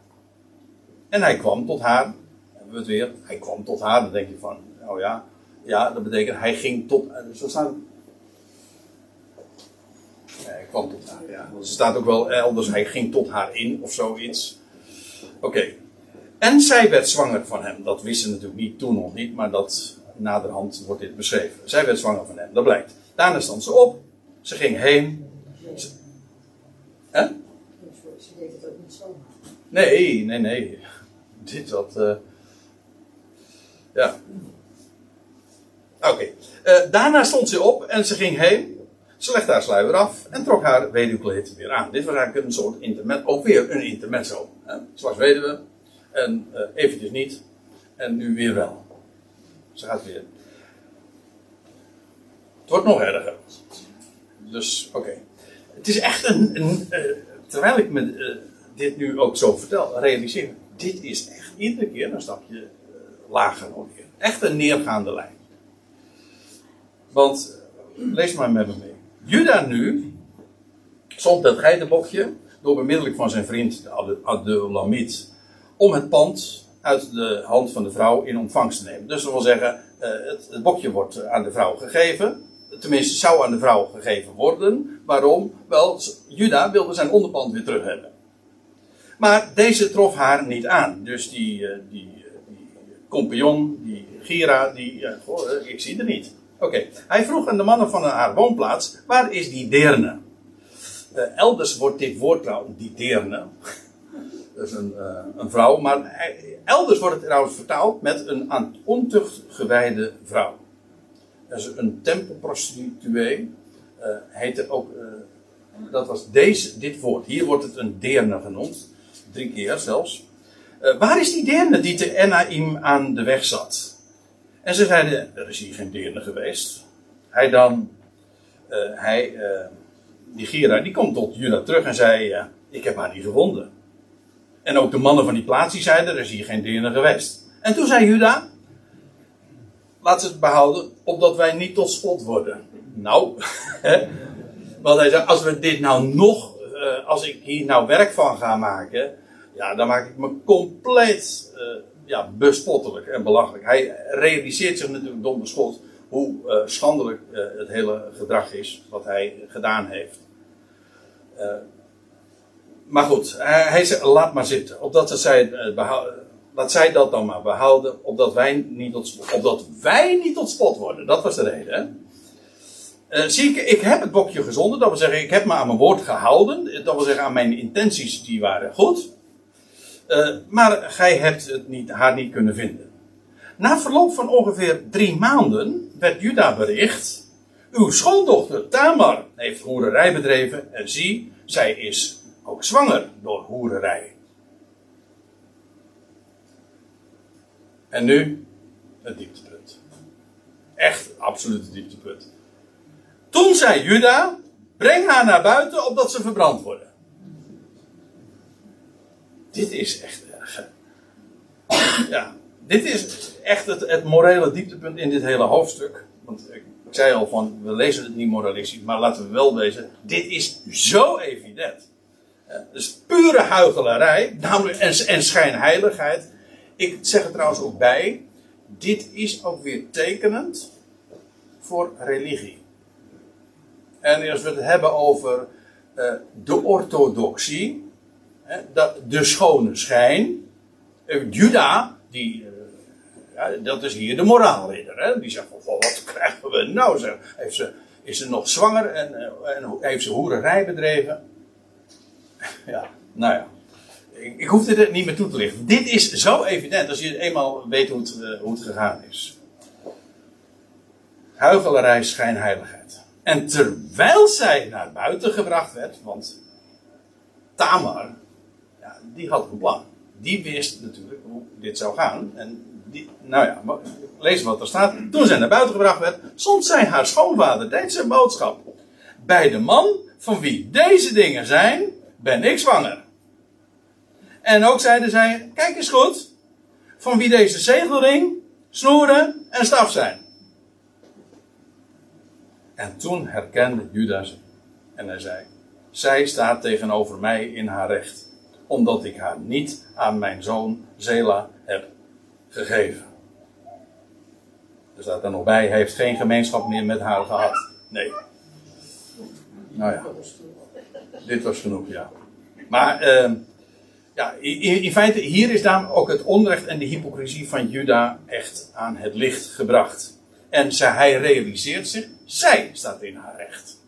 En hij kwam tot haar. Hebben we het weer. Hij kwam tot haar. Dan denk je van, oh ja. Ja, dat betekent hij ging tot. Zo staat hij kwam tot haar, ja. Er staat ook wel elders, hij ging tot haar in of zoiets. Oké. En zij werd zwanger van hem. Dat wisten ze natuurlijk niet toen nog niet, maar dat naderhand wordt dit beschreven. Zij werd zwanger van hem, dat blijkt. Daarna stond ze op, ze ging heen. Ze, hè? Ze deed het ook niet zo. Nee, nee, nee. Dit wat. Uh, ja. Oké. Uh, daarna stond ze op en ze ging heen. Ze legde haar sluier af en trok haar weduwkleed weer aan. Dit was eigenlijk een soort internet, ook weer een intermezzo. Hè? Ze weduwe en uh, eventjes niet en nu weer wel. Ze gaat weer. Het wordt nog erger. Dus, oké. Het is echt een. een uh, terwijl ik me dit nu ook zo vertel, realiseer dit is echt iedere keer een stapje lager nog weer. Echt een neergaande lijn. Want, lees maar met me mee. Juda nu zond het geitenbokje door bemiddelijk van zijn vriend Adulamit om het pand uit de hand van de vrouw in ontvangst te nemen. Dus dat wil zeggen, eh, het, het bokje wordt aan de vrouw gegeven. Tenminste, zou aan de vrouw gegeven worden. Waarom? Wel, Juda wilde zijn onderpand weer terug hebben. Maar deze trof haar niet aan. Dus die, eh, die, die compagnon, die Gira, die, ik zie er niet. Oké, hij vroeg aan de mannen van haar woonplaats: waar is die deerne? Uh, elders wordt dit woord trouwens, die deerne. Dat is een, uh, een vrouw, maar elders wordt het trouwens vertaald met een aan ontucht gewijde vrouw. Dat is een tempelprostituee. Heet er ook, dat was deze, dit woord. Hier wordt het een deerne genoemd. Drie keer zelfs. waar is die deerne die te Enaim aan de weg zat? En ze zeiden, er is hier geen deerne geweest. Hij dan, uh, hij, uh, die Gira, die komt tot Juda terug en zei, uh, ik heb haar niet gevonden. En ook de mannen van die plaats die zeiden, er is hier geen deerne geweest. En toen zei Juda, laat het behouden, opdat wij niet tot spot worden. Nou, want hij zei, als we dit nou nog, als ik hier nou werk van ga maken, ja, dan maak ik me compleet ja, bespottelijk en belachelijk. Hij realiseert zich natuurlijk dom beschot hoe uh, schandelijk het hele gedrag is wat hij gedaan heeft. maar goed, hij, hij zei, laat maar zitten, opdat zij laat zij dat dan maar behouden, opdat wij niet tot, opdat wij niet tot spot worden. Dat was de reden. Zie ik, ik heb het bokje gezonden, dat wil zeggen, ik heb me aan mijn woord gehouden. Dat wil zeggen, aan mijn intenties, die waren goed. Uh, maar gij hebt het niet, haar niet kunnen vinden. Na verloop van ongeveer drie maanden werd Juda bericht. Uw schoondochter Tamar heeft hoererij bedreven en zie, zij is ook zwanger door hoererij. En nu het dieptepunt. Echt absoluut dieptepunt. Toen zei Juda: breng haar naar buiten opdat ze verbrand worden. Dit is echt erg. Ja, dit is echt het, morele dieptepunt in dit hele hoofdstuk. Want ik, zei al van, we lezen het niet moralistisch, maar laten we wel lezen. Dit is zo evident. Dus pure huichelarij, namelijk en, en schijnheiligheid. Ik zeg er trouwens ook bij, dit is ook weer tekenend voor religie. En als we het hebben over uh, de orthodoxie, de schone schijn, uh, Juda, die, uh, ja, dat is hier de moraalridder, hè, die zegt van wat krijgen we nou? Zeg, heeft ze, is ze nog zwanger en, en heeft ze hoererij bedreven? Ja, nou ja ik, ik hoef dit niet meer toe te lichten. Dit is zo evident als je eenmaal weet hoe het, hoe het gegaan is. Huichelarij, schijnheiligheid. En terwijl zij naar buiten gebracht werd, want Tamar, die had een plan. Die wist natuurlijk hoe dit zou gaan. En die, nou ja, lees wat er staat. Toen zij naar buiten gebracht werd, zond zij haar schoonvader deze boodschap. Bij de man van wie deze dingen zijn, ben ik zwanger. En ook zeiden zij: Kijk eens goed, van wie deze zegelring, snoeren en staf zijn. En toen herkende Judas en hij zei: Zij staat tegenover mij in haar recht, omdat ik haar niet aan mijn zoon Zela heb gegeven. Er staat er nog bij: Hij heeft geen gemeenschap meer met haar gehad. Nee. Nou ja, dit was genoeg, ja. Maar. Uh, ja, in, feite, hier is dan ook het onrecht en de hypocrisie van Juda echt aan het licht gebracht. En zij, hij realiseert zich, zij staat in haar recht.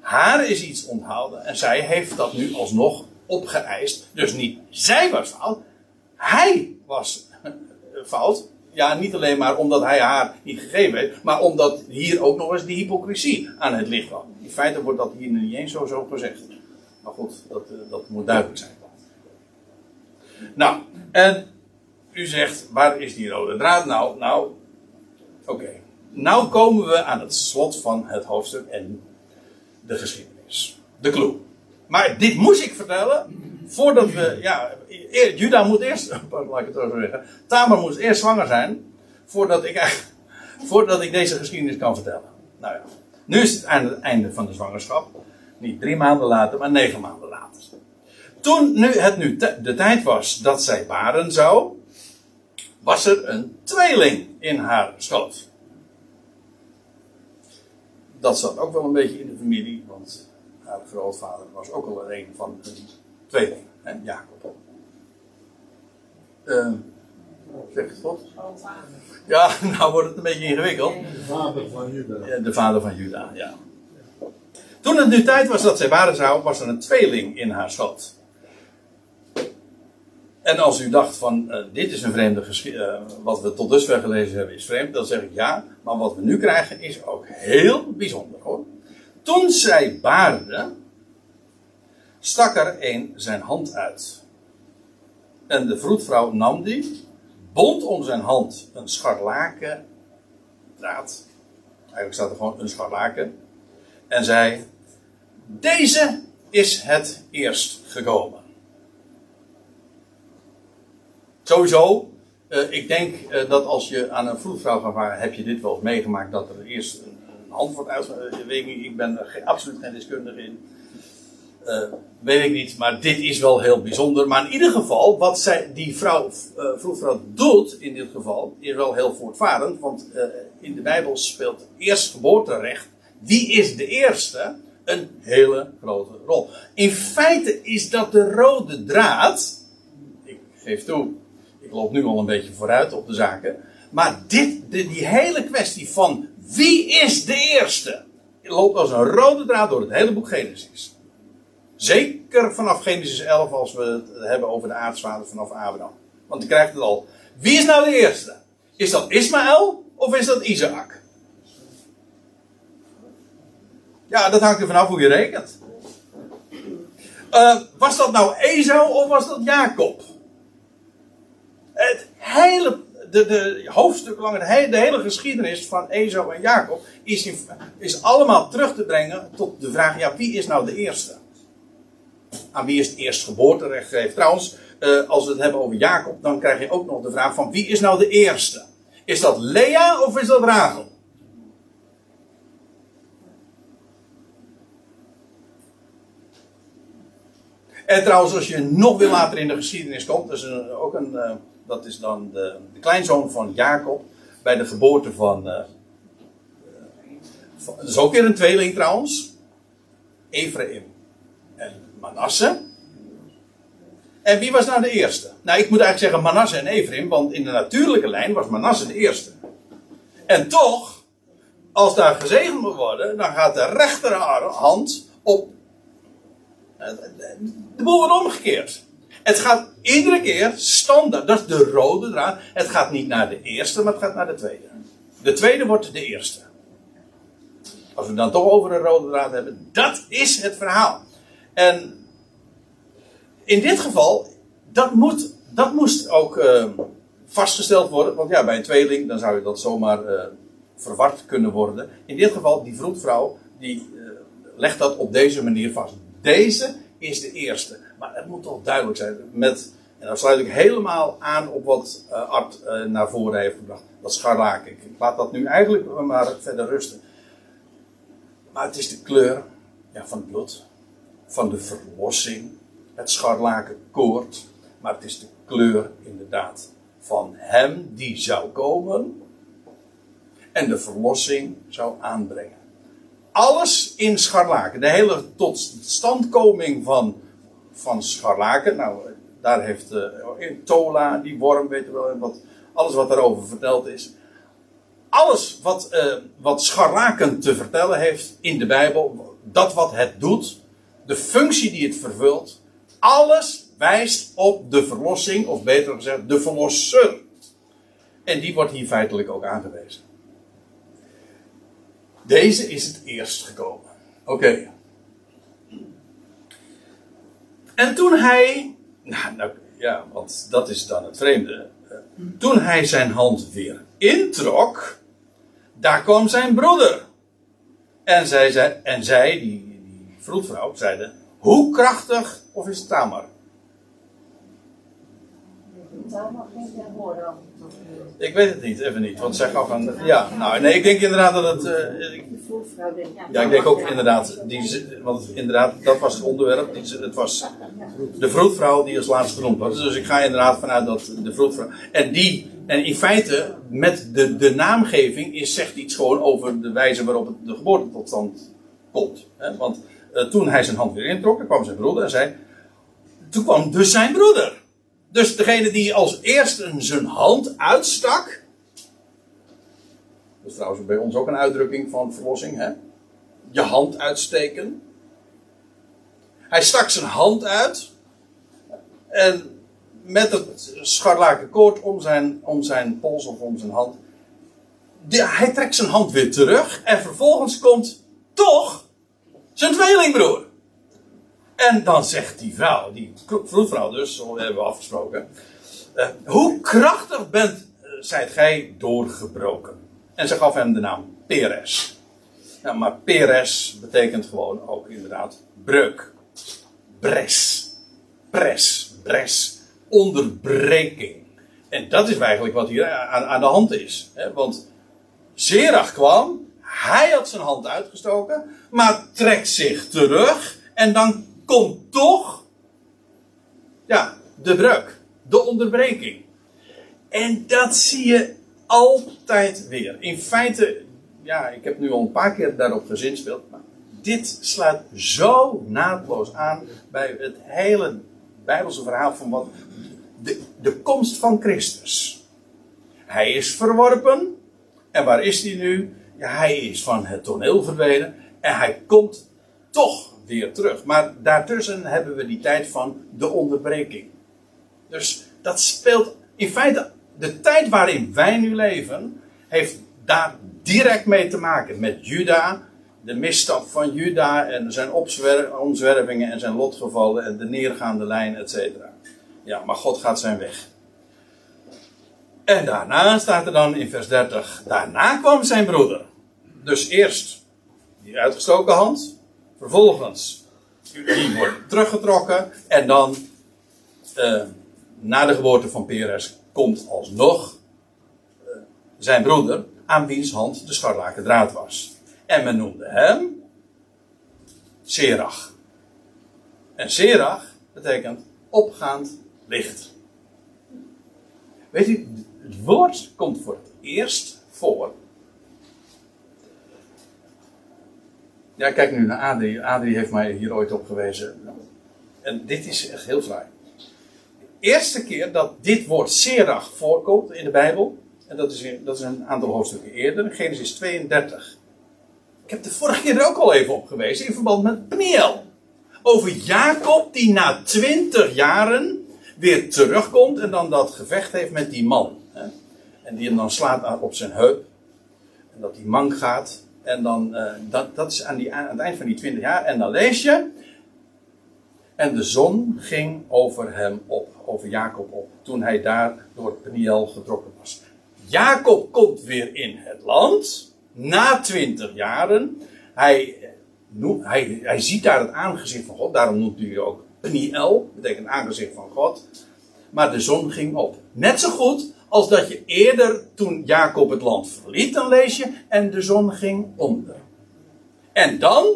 Haar is iets onthouden en zij heeft dat nu alsnog opgeëist. Dus niet zij was fout, hij was fout. Ja, niet alleen maar omdat hij haar niet gegeven heeft, maar omdat hier ook nog eens die hypocrisie aan het licht kwam. In feite wordt dat hier niet eens zo, zo gezegd. Maar goed, dat, eh, dat moet duidelijk zijn. Nou, en u zegt, waar is die rode draad nou? Nou, oké. Nou komen we aan het slot van het hoofdstuk en de geschiedenis. De clue. Maar dit moest ik vertellen voordat we, ja, Juda moet eerst, laat ik het zo zeggen, Tamar moest eerst zwanger zijn voordat ik, voordat ik deze geschiedenis kan vertellen. Nou ja, nu is het aan het einde van de zwangerschap. Niet drie maanden later, maar negen maanden later. Toen nu het nu de tijd was dat zij baren zou, was er een tweeling in haar schoot. Dat zat ook wel een beetje in de familie, haar grootvader was ook al een van een tweeling, hè, Jacob. Uh, zeg het God? Ja, nou wordt het een beetje ingewikkeld. De vader van Juda. Ja, de vader van Juda, ja. Toen het nu tijd was dat zij baren zou, was er een tweeling in haar schoot. En als u dacht van uh, dit is een vreemde geschiedenis, uh, wat we tot dusver gelezen hebben is vreemd, dan zeg ik ja, maar wat we nu krijgen is ook heel bijzonder hoor. Toen zij baarde, stak er een zijn hand uit. En de vroedvrouw nam die, bond om zijn hand een scharlaken draad. Eigenlijk staat er gewoon een scharlaken. En zei: Deze is het eerst gekomen. Sowieso, Eh, ik denk eh, dat als je aan een vroedvrouw gaat vragen, heb je dit wel meegemaakt dat er eerst een, wordt uitgegeven? weet ik ben er geen, absoluut geen deskundige in. Uh, weet ik niet, maar dit is wel heel bijzonder. Maar in ieder geval, wat zij, die vrouw, vroedvrouw doet in dit geval, is wel heel voortvarend. Want in de Bijbel speelt eerstgeboorterecht. Wie is de eerste? Een hele grote rol. In feite is dat de rode draad. Ik geef toe, ik loop nu al een beetje vooruit op de zaken. Maar dit, de, die hele kwestie van wie is de eerste, loopt als een rode draad door het hele boek Genesis. Zeker vanaf Genesis 11 als we het hebben over de aartsvader vanaf Abraham. Want je krijgt het al. Wie is nou de eerste? Is dat Ismaël of is dat Isaac? Ja, dat hangt er vanaf hoe je rekent. Uh, was dat nou Esau of was dat Jacob? Het hele, de, de hoofdstuk lang, de hele, de hele geschiedenis van Esau en Jacob is, is allemaal terug te brengen tot de vraag: ja, wie is nou de eerste? Aan wie is het eerst geboorterecht gegeven? Trouwens, uh, als we het hebben over Jacob, dan krijg je ook nog de vraag van wie is nou de eerste? Is dat Lea of is dat Rachel? En trouwens, als je nog weer later in de geschiedenis komt, dat is ook een, uh, dat is dan de, de, kleinzoon van Jacob, bij de geboorte van, uh, dat is ook weer een tweeling trouwens, Ephraim en Manasse. En wie was nou de eerste? Nou, ik moet eigenlijk zeggen Manasse en Ephraim, want in de natuurlijke lijn was Manasse de eerste. En toch, als daar gezegend moet worden, dan gaat de rechterhand op de boel wordt omgekeerd. Het gaat iedere keer standaard, dat is de rode draad. Het gaat niet naar de eerste, maar het gaat naar de tweede. De tweede wordt de eerste. Als we dan toch over een rode draad hebben, dat is het verhaal. En in dit geval, dat, moet, dat moest ook uh, vastgesteld worden. Want ja, bij een tweeling, dan zou je dat zomaar uh, verward kunnen worden. In dit geval, die vroedvrouw, die uh, legt dat op deze manier vast. Deze is de eerste. Maar het moet toch duidelijk zijn. Met, en dan sluit ik helemaal aan op wat uh, Art uh, naar voren heeft gebracht. Dat scharlaken. Ik laat dat nu eigenlijk maar verder rusten. Maar het is de kleur ja, van het bloed. Van de verlossing. Het scharlakenkoord. Maar het is de kleur inderdaad van hem die zou komen. En de verlossing zou aanbrengen alles in scharlaken. De hele totstandkoming van, van scharlaken. Nou, daar heeft uh, in Tola, die worm, weet je wel, wat, alles wat daarover verteld is. Alles wat, uh, wat scharlaken te vertellen heeft in de Bijbel, dat wat het doet, de functie die het vervult, alles wijst op de verlossing, of beter gezegd, de verlosser. En die wordt hier feitelijk ook aangewezen. Deze is het eerst gekomen. Oké. En toen hij. Nou, nou, ja, want dat is dan het vreemde. Toen hij zijn hand weer introk, daar kwam zijn broeder. En zij, en zij die, die vroedvrouw, zeiden: Hoe krachtig, of is Tamar? Ik weet het niet, even niet. Want zij gaf aan. Ja, nou nee, ik denk inderdaad dat het. Uh, ja, ik denk ook inderdaad. Die, want inderdaad, dat was het onderwerp. Die, het was de vroedvrouw die als laatste genoemd was. Dus ik ga inderdaad vanuit dat de vroedvrouw. En die. En in feite, met de, de naamgeving is, zegt iets gewoon over de wijze waarop het, de geboorte tot stand komt. Hè? Want uh, toen hij zijn hand weer introk, kwam zijn broeder en zei. Toen kwam dus zijn broeder. Dus degene die als eerste zijn hand uitstak. Dat is trouwens bij ons ook een uitdrukking van verlossing, hè? Je hand uitsteken. Hij stak zijn hand uit. En met het scharlakenkoord om zijn, om zijn pols of om zijn hand. hij trekt zijn hand weer terug. En vervolgens komt toch zijn tweelingbroer. En dan zegt die vrouw, die vroedvrouw dus, zo hebben we afgesproken. Uh, hoe krachtig bent, uh, zijt gij doorgebroken. En ze gaf hem de naam Peres. Ja, maar Peres betekent gewoon ook inderdaad breuk. Bres. Pres. Bres. Onderbreking. En dat is eigenlijk wat hier aan, aan de hand is. Hè? Want Zerach kwam, hij had zijn hand uitgestoken, maar trekt zich terug. En dan komt toch, ja, de breuk, de onderbreking. En dat zie je altijd weer. In feite, ja, ik heb nu al een paar keer daarop gezinspeeld, maar dit sluit zo naadloos aan bij het hele Bijbelse verhaal van wat de, de komst van Christus. Hij is verworpen. En waar is hij nu? Ja, hij is van het toneel verdwenen. En hij komt toch terug. Maar daartussen hebben we die tijd van de onderbreking. Dus dat speelt in feite de tijd waarin wij nu leven, heeft daar direct mee te maken met Juda, de misstap van Juda en zijn omzwervingen en zijn lotgevallen en de neergaande lijn, etc. Ja, maar God gaat zijn weg. En daarna staat er dan in vers 30, daarna kwam zijn broeder. Dus eerst die uitgestoken hand, vervolgens die wordt teruggetrokken en dan uh, na de geboorte van Peres komt alsnog uh, zijn broeder aan wiens hand de scharlaken draad was. En men noemde hem Serach. En Serach betekent opgaand licht. Weet u, het woord komt voor het eerst voor. Ja, kijk nu naar Adrie. Adrie heeft mij hier ooit op gewezen. En dit is echt heel fraai. De eerste keer dat dit woord Serach voorkomt in de Bijbel. En dat is, dat is een aantal hoofdstukken eerder. Genesis 32. Ik heb de vorige keer er ook al even op gewezen. In verband met Pniel. Over Jacob die na twintig jaren weer terugkomt. En dan dat gevecht heeft met die man. En die hem dan slaat op zijn heup. En dat die man gaat. En dan, uh, dat, dat is aan, die, aan het eind van die twintig jaar. En dan lees je. En de zon ging over hem op, over Jacob op, toen hij daar door Peniel getrokken was. Jacob komt weer in het land, na twintig jaren. Hij, hij, hij ziet daar het aangezicht van God, daarom noemt hij ook Peniel, betekent aangezicht van God. Maar de zon ging op. Net zo goed als dat je eerder, toen Jacob het land verliet, dan lees je, en de zon ging onder. En dan,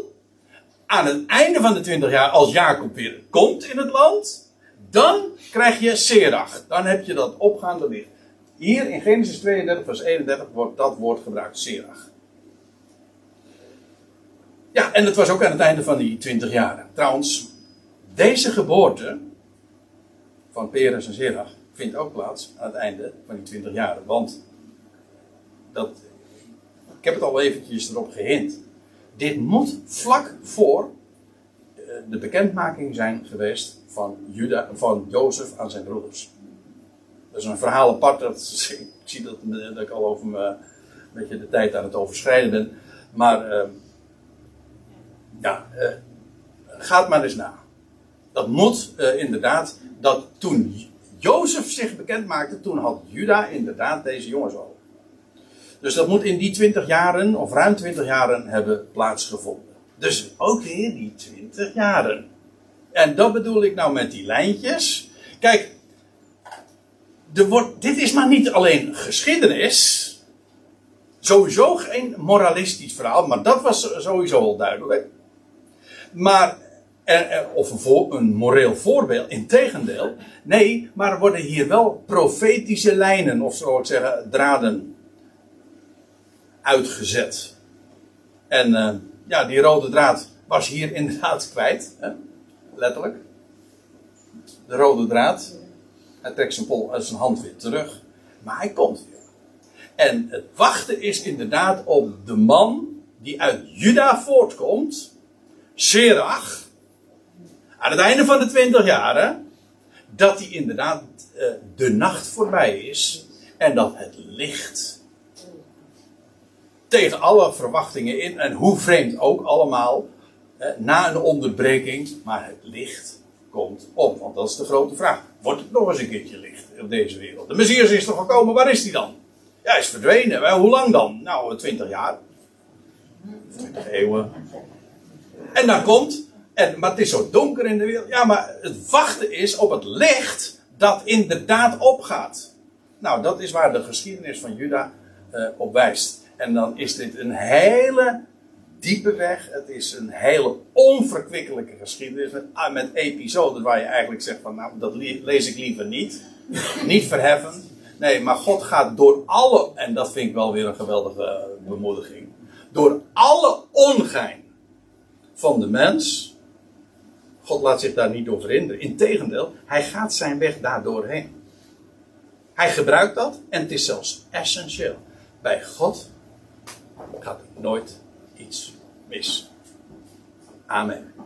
aan het einde van de twintig jaar, als Jacob weer komt in het land, dan krijg je Serach. Dan heb je dat opgaande licht. Hier in Genesis 32, vers 31 wordt dat woord gebruikt, Serach. Ja, en het was ook aan het einde van die twintig jaren. Trouwens, deze geboorte van Peres en Serach vindt ook plaats aan het einde van die 20 jaar. Want dat, ik heb het al eventjes erop gehind. Dit moet vlak voor eh, de bekendmaking zijn geweest van, Juda, van Jozef aan zijn broeders. Dat is een verhaal apart. Dat, ik zie dat, dat ik al over een beetje de tijd aan het overschrijden ben. Maar uh, ja, uh, gaat maar eens na. Dat moet uh, inderdaad, dat toen Jozef zich bekend maakte, toen had Juda inderdaad deze jongens al. Dus dat moet in die 20 jaren, of ruim 20 jaren, hebben plaatsgevonden. Dus ook weer die 20 jaren. En dat bedoel ik nou met die lijntjes. Kijk, wordt, dit is maar niet alleen geschiedenis. Sowieso geen moralistisch verhaal, maar dat was sowieso al duidelijk. Maar of een, voor, een moreel voorbeeld. Integendeel. Nee, maar er worden hier wel profetische lijnen, of zo ik zeggen, draden uitgezet. En uh, ja, die rode draad was hier inderdaad kwijt. Hè? Letterlijk. De rode draad. Hij trekt zijn, pol, zijn hand weer terug. Maar hij komt weer. En het wachten is inderdaad op de man die uit Juda voortkomt. Serach aan het einde van de twintig jaren, dat die inderdaad uh, de nacht voorbij is en dat het licht tegen alle verwachtingen in, en hoe vreemd ook allemaal, uh, na een onderbreking, maar het licht komt op. Want dat is de grote vraag. Wordt het nog eens een keertje licht op deze wereld? De Messias is toch gekomen, waar is die dan? Ja, hij is verdwenen. Hoe lang dan? Nou, twintig jaar. Twintig eeuwen. En dan komt en, maar het is zo donker in de wereld. Ja, maar het wachten is op het licht dat inderdaad opgaat. Nou, dat is waar de geschiedenis van Juda uh, op wijst. En dan is dit een hele diepe weg. Het is een hele onverkwikkelijke geschiedenis. Met, ah, met episodes waar je eigenlijk zegt van nou, dat lees ik liever niet. niet verheffen. Nee, maar God gaat door alle, en dat vind ik wel weer een geweldige bemoediging. Door alle ongein van de mens. God laat zich daar niet door verhinderen. Integendeel, hij gaat zijn weg daardoor heen. Hij gebruikt dat en het is zelfs essentieel. Bij God gaat nooit iets mis. Amen.